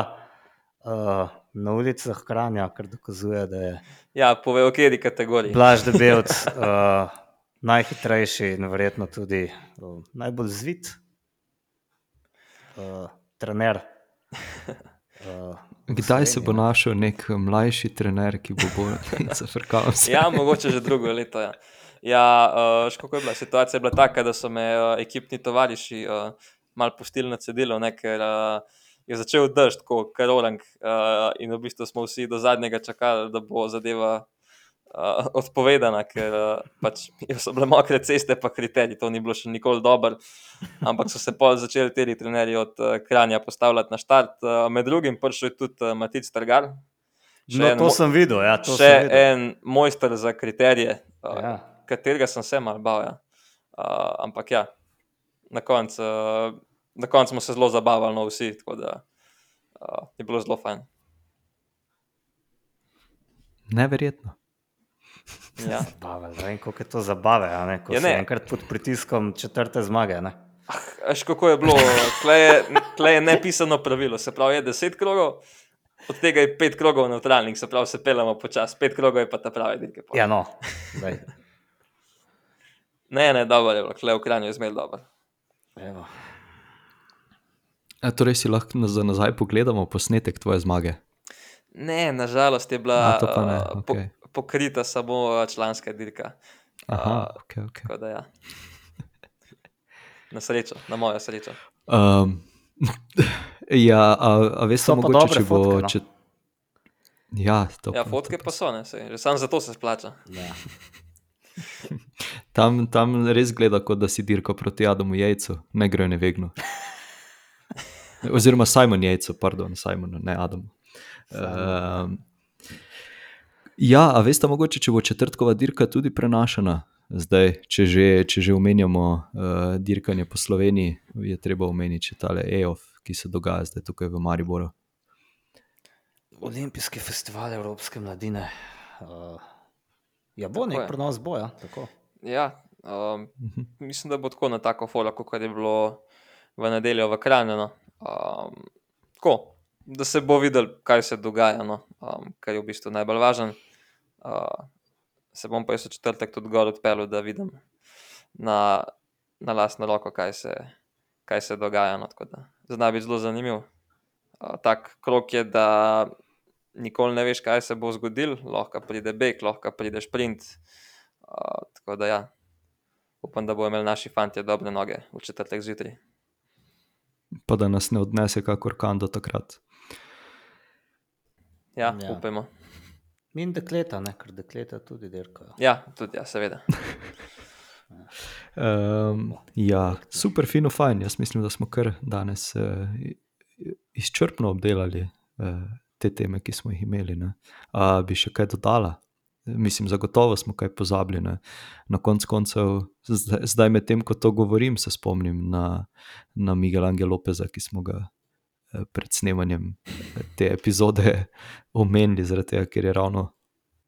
uh, na ulicah Kranja, kar dokazuje, da je Ja, povej, v kateri kategoriji. Blaž Debelc uh, najhitrejši in verjetno tudi uh, najbolj zvit uh, trener. Uh, Kdaj se bo našel nek mlajši trener, ki bo bolj zafrkal? Ja, mogoče že drugo leto. Ja, ja uh, še kako je bila situacija? Je bila taka, da so me uh, ekipni tovariši uh, malo pustili na cedilu, ne, ker uh, je začel dež, tako karolang. Uh, in v bistvu smo vsi do zadnjega čakali, da bo zadeva uh, odpovedana, ker uh, pač so bile mokre ceste, pa kriteriji, to ni bilo še nikoli dobro. Ampak so se pol začeli ti trenerji od uh, Kranja postavljati na štart. Uh, med drugim prišel je tudi uh, Matic Trgar. Še no, en to sem videl. Ja, to še sem videl. en mojster za kriterije, uh, Ja. katerega sem se mal bal. Ja. Uh, ampak ja, na koncu uh, na koncu smo se zelo zabavali, no vsi, tako da uh, je bilo zelo fajn. Neverjetno. Ja. Zabave, ne vem, koliko je to zabave, a ne, ko Ja, ja, si ne. enkrat pod pritiskom četrte zmage. Ne? Veš, kako je bilo, tle je, tle je nepisano pravilo, se pravi, je deset krogov. Od tega je pet krogov neutralnih, se pravi, se pelemo počasi, pet krogov je pa ta pravi dirke. Ja, no. Daj, Ne, ne, dobro je bilo, tle v Kranju je zmel dobro. evo. A, torej si lahko na- za nazaj pogledamo posnetek tvoje zmage. Ne, nažalost je bila A, ne, uh, po, okej. Pokrita samo uh, članska dirka. Aha, A, okay, okay. Tako da ja. Na srečo, na mojo srečo. Um, ja, a, a veš, samo mogoče, če bo. fotke, no. Če... Ja, to Ja, pa- fotke pa so, ne, sej, že sam zato se splača. Ja. Tam, tam res gleda, kot da si dirka proti Adamu Jajcu, ne gre ne vegno. Oziroma Simon Jajcu, pardon, Simonu, ne Adamu. Um, ja, a veste, mogoče, če bo četrtkova dirka tudi prenašana. Zdaj, če že, če že omenjamo uh, dirkanje po Sloveniji, je treba omeniti še tale EOF, ki se dogaja zdaj tukaj v Mariboru. Olimpijski festival Evropske mladine. Uh, ja, bo Tako nek je. prenos boja. Tako. Ja, um, mislim, da bo tako na tako fola, kot je bilo v nedeljo v Kranju. No. Um, tako, da se bo videl, kaj se dogaja, no. um, kar je v bistvu najbolj važen. Uh, se bom pa jaz v četrtek tudi gor odpeljal, da vidim na, na lastno roko, kaj se, kaj se dogaja. No. Tako da Zna biti zelo zanimiv. Uh, tak krok je, da nikoli ne veš, kaj se bo zgodil, lahko pride beg, lahko pride sprint. Uh, tako da ja, upam, da bodo imeli naši fanti dobre noge v četrtek zjutraj. Pa da nas ne odnese kakor kan do takrat. Ja, Ja. ja, upajmo. In dekleta, ne, ker dekleta tudi dirkajo. Ja, tudi ja, seveda. Um, ja, super, fino, fajn. Jaz mislim, da smo kar danes uh, izčrpno obdelali uh, te teme, ki smo jih imeli. ne. A bi še kaj dodala? Mislim, zagotovo smo kaj pozabili. Ne? Na koncu koncev, zdaj, zdaj medtem ko to govorim, se spomnim na, na Miguel Angel Lopeza, ki smo ga pred snemanjem eh, te epizode omenili, zaradi tega, ker je ravno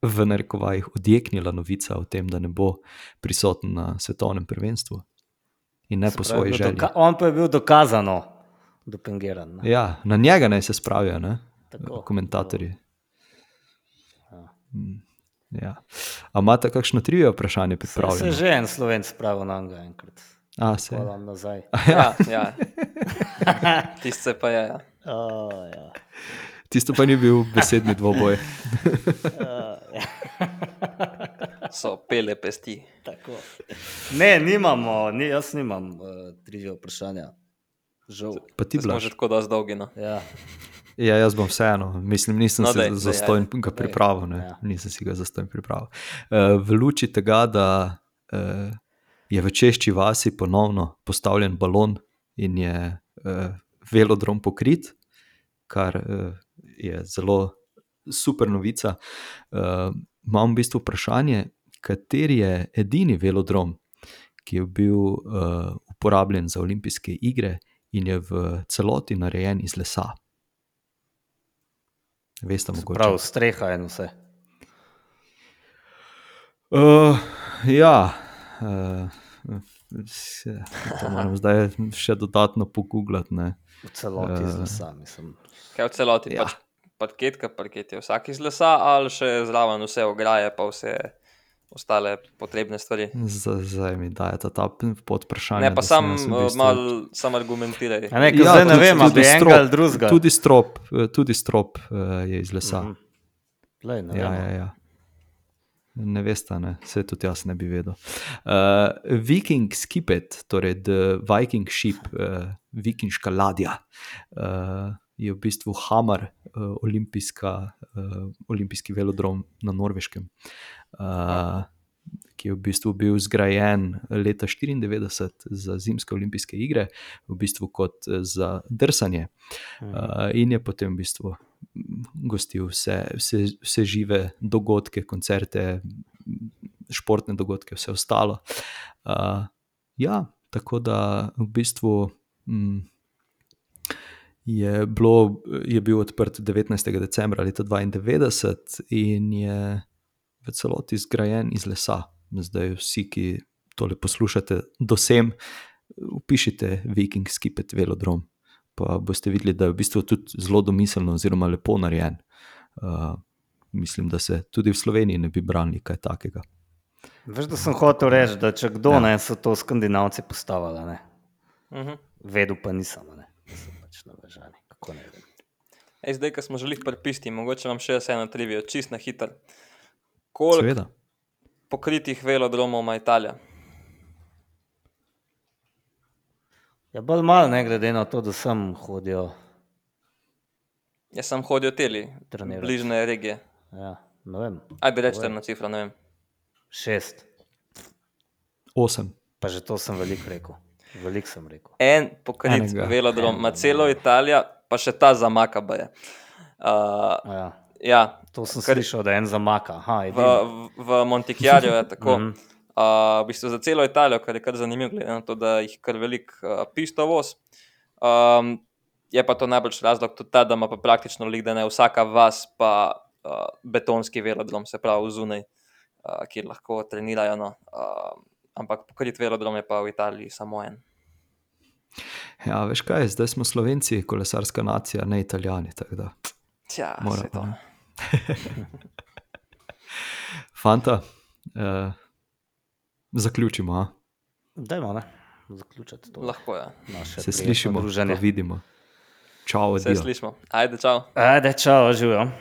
v narekovajih odjeknila novica o tem, da ne bo prisoten na svetovnem prvenstvu in ne Se po svoji bil želji. On pa je bil dokazano dopengiran. ne. Ja, na njega naj se spravijo, ne? Tako. komentatorji. Ja. Mm, Ja. A imate kakšno trivijo vprašanje Se, se pripravljeno? že en slovenc spravil na njega enkrat. A, se. Hvala nazaj. Ja, ja. Tiste pa je. Ja. Oh, ja. Tisto pa ni bil besedni dvoboj. Uh, ja. So pele pesti. Tako. Ne, nimamo, ni, jaz nimam uh, trivija vprašanja. Žal. Pa ti blaš. že tako dosti dolgi. No. Ja. Ja, jaz bom vseeno, mislim, nisem No, dej, daj, zastojn ajde. ga pripravil. Ne? Ja. Nisem si ga zastojn pripravil. Uh, v luči tega, da uh, je v Češči vasi ponovno postavljen balon in je uh, velodrom pokrit, kar uh, je zelo super novica. Uh, imam v bistvu vprašanje, kateri je edini velodrom, ki je bil uh, uporabljen za olimpijske igre in je v celoti narejen iz lesa. Veste, mogoče. Prav, streha in vse. Uh, ja, to moram zdaj še dodatno pogooglati. ne. V celoti iz Eh. lesa, mislim. Kaj v celoti, Ja. pač parketka, parket je vsak iz lesa, ali še zraven vse ograje, pa vse ostale potrebne stvari. Z- Zdaj mi dajete ta pod vprašanje. Ne, pa sam, sem uh, bistvu- mal, sam argumentiraj. A ne, ja, zdaj ne vem, ali enega strop, ali drugega. Tudi strop, eh, tudi strop eh, je iz lesa. Mhm. Lej, ne Ja, vem. ja, ja. Ne veste, ne? vse tudi jaz ne bi vedel. Uh, Viking skipet, torej The Viking ship, uh, vikinška ladja, uh, je v bistvu Hamar, uh, olimpijska, uh, olimpijski velodrom na Norveškem, uh, ki je v bistvu bil zgrajen leta 1994 za zimske olimpijske igre, v bistvu kot eh, za drsanje. Uh, in je potem v bistvu gostil vse, vse, vse žive dogodke, koncerte, športne dogodke, vse ostalo. Uh, ja, tako da v bistvu. Mm, Je, bilo, je bil odprt 19. decembra leta 1992 in je v celoti zgrajen iz lesa. Zdaj, vsi, ki tole poslušate, dosem, upišite Viking Skipet Velodrom, pa boste videli, da je v bistvu tudi zelo domiselno, oziroma lepo narejen. Uh, mislim, da se tudi v Sloveniji ne bi branili kaj takega. Veš, da sem hotel reči, da če kdo Ja. ne, so to skandinavci postavili. Ne? Uh -huh. Vedel pa nisem, ne? da so pač navežani. Kako ne vem. Ej, zdaj, ko smo želeli pripisti, mogoče vam še eno trivijo, čist na hiter. Koliko Seveda. Pokritih velodromov ima Italija? Ja, bolj malo, ne glede na to, da sem hodil. Jaz sem hodil teli, Trenirat. bližne regije. Ja, ne vem, Ajde, rečete Povej. na cifro, ne vem. šest. Osem. Pa že to sem veliko rekel. Veliko sem rekel. En pokrit Enega. velodrom, ima celo ne. Italijo, pa še ta zamaka. Uh, Ja, ja, to sem Kar- slišal, da je en zamaka. Aha, v, edini. v, v Montikjarju je tako. Mhm. Uh, v bistvu za celo Italijo, kar je kar zanimivo, glede na to, da jih kar velik uh, pisto voz. Um, je pa to najbolj razlog tudi ta, da ima pa praktično lik, da ne vsaka vas pa uh, betonski velodrom, se pravi zunaj, uh, kjer lahko trenirajo. No. Uh, ampak pokrit velodrom je pa v Italiji samo en. Ja, veš kaj, zdaj smo Slovenci, kolesarska nacija, ne Italijani. tako Da, Tja, Mora saj pa, to. ne. Fanta, uh, zaključimo. A? Dajmo, ne? Zaključiti to Lahko je. naše Se slišimo, pa druženje. vidimo. Čau, Vse adijo. slišimo. Ajde, čau. Ajde, čau, živijo.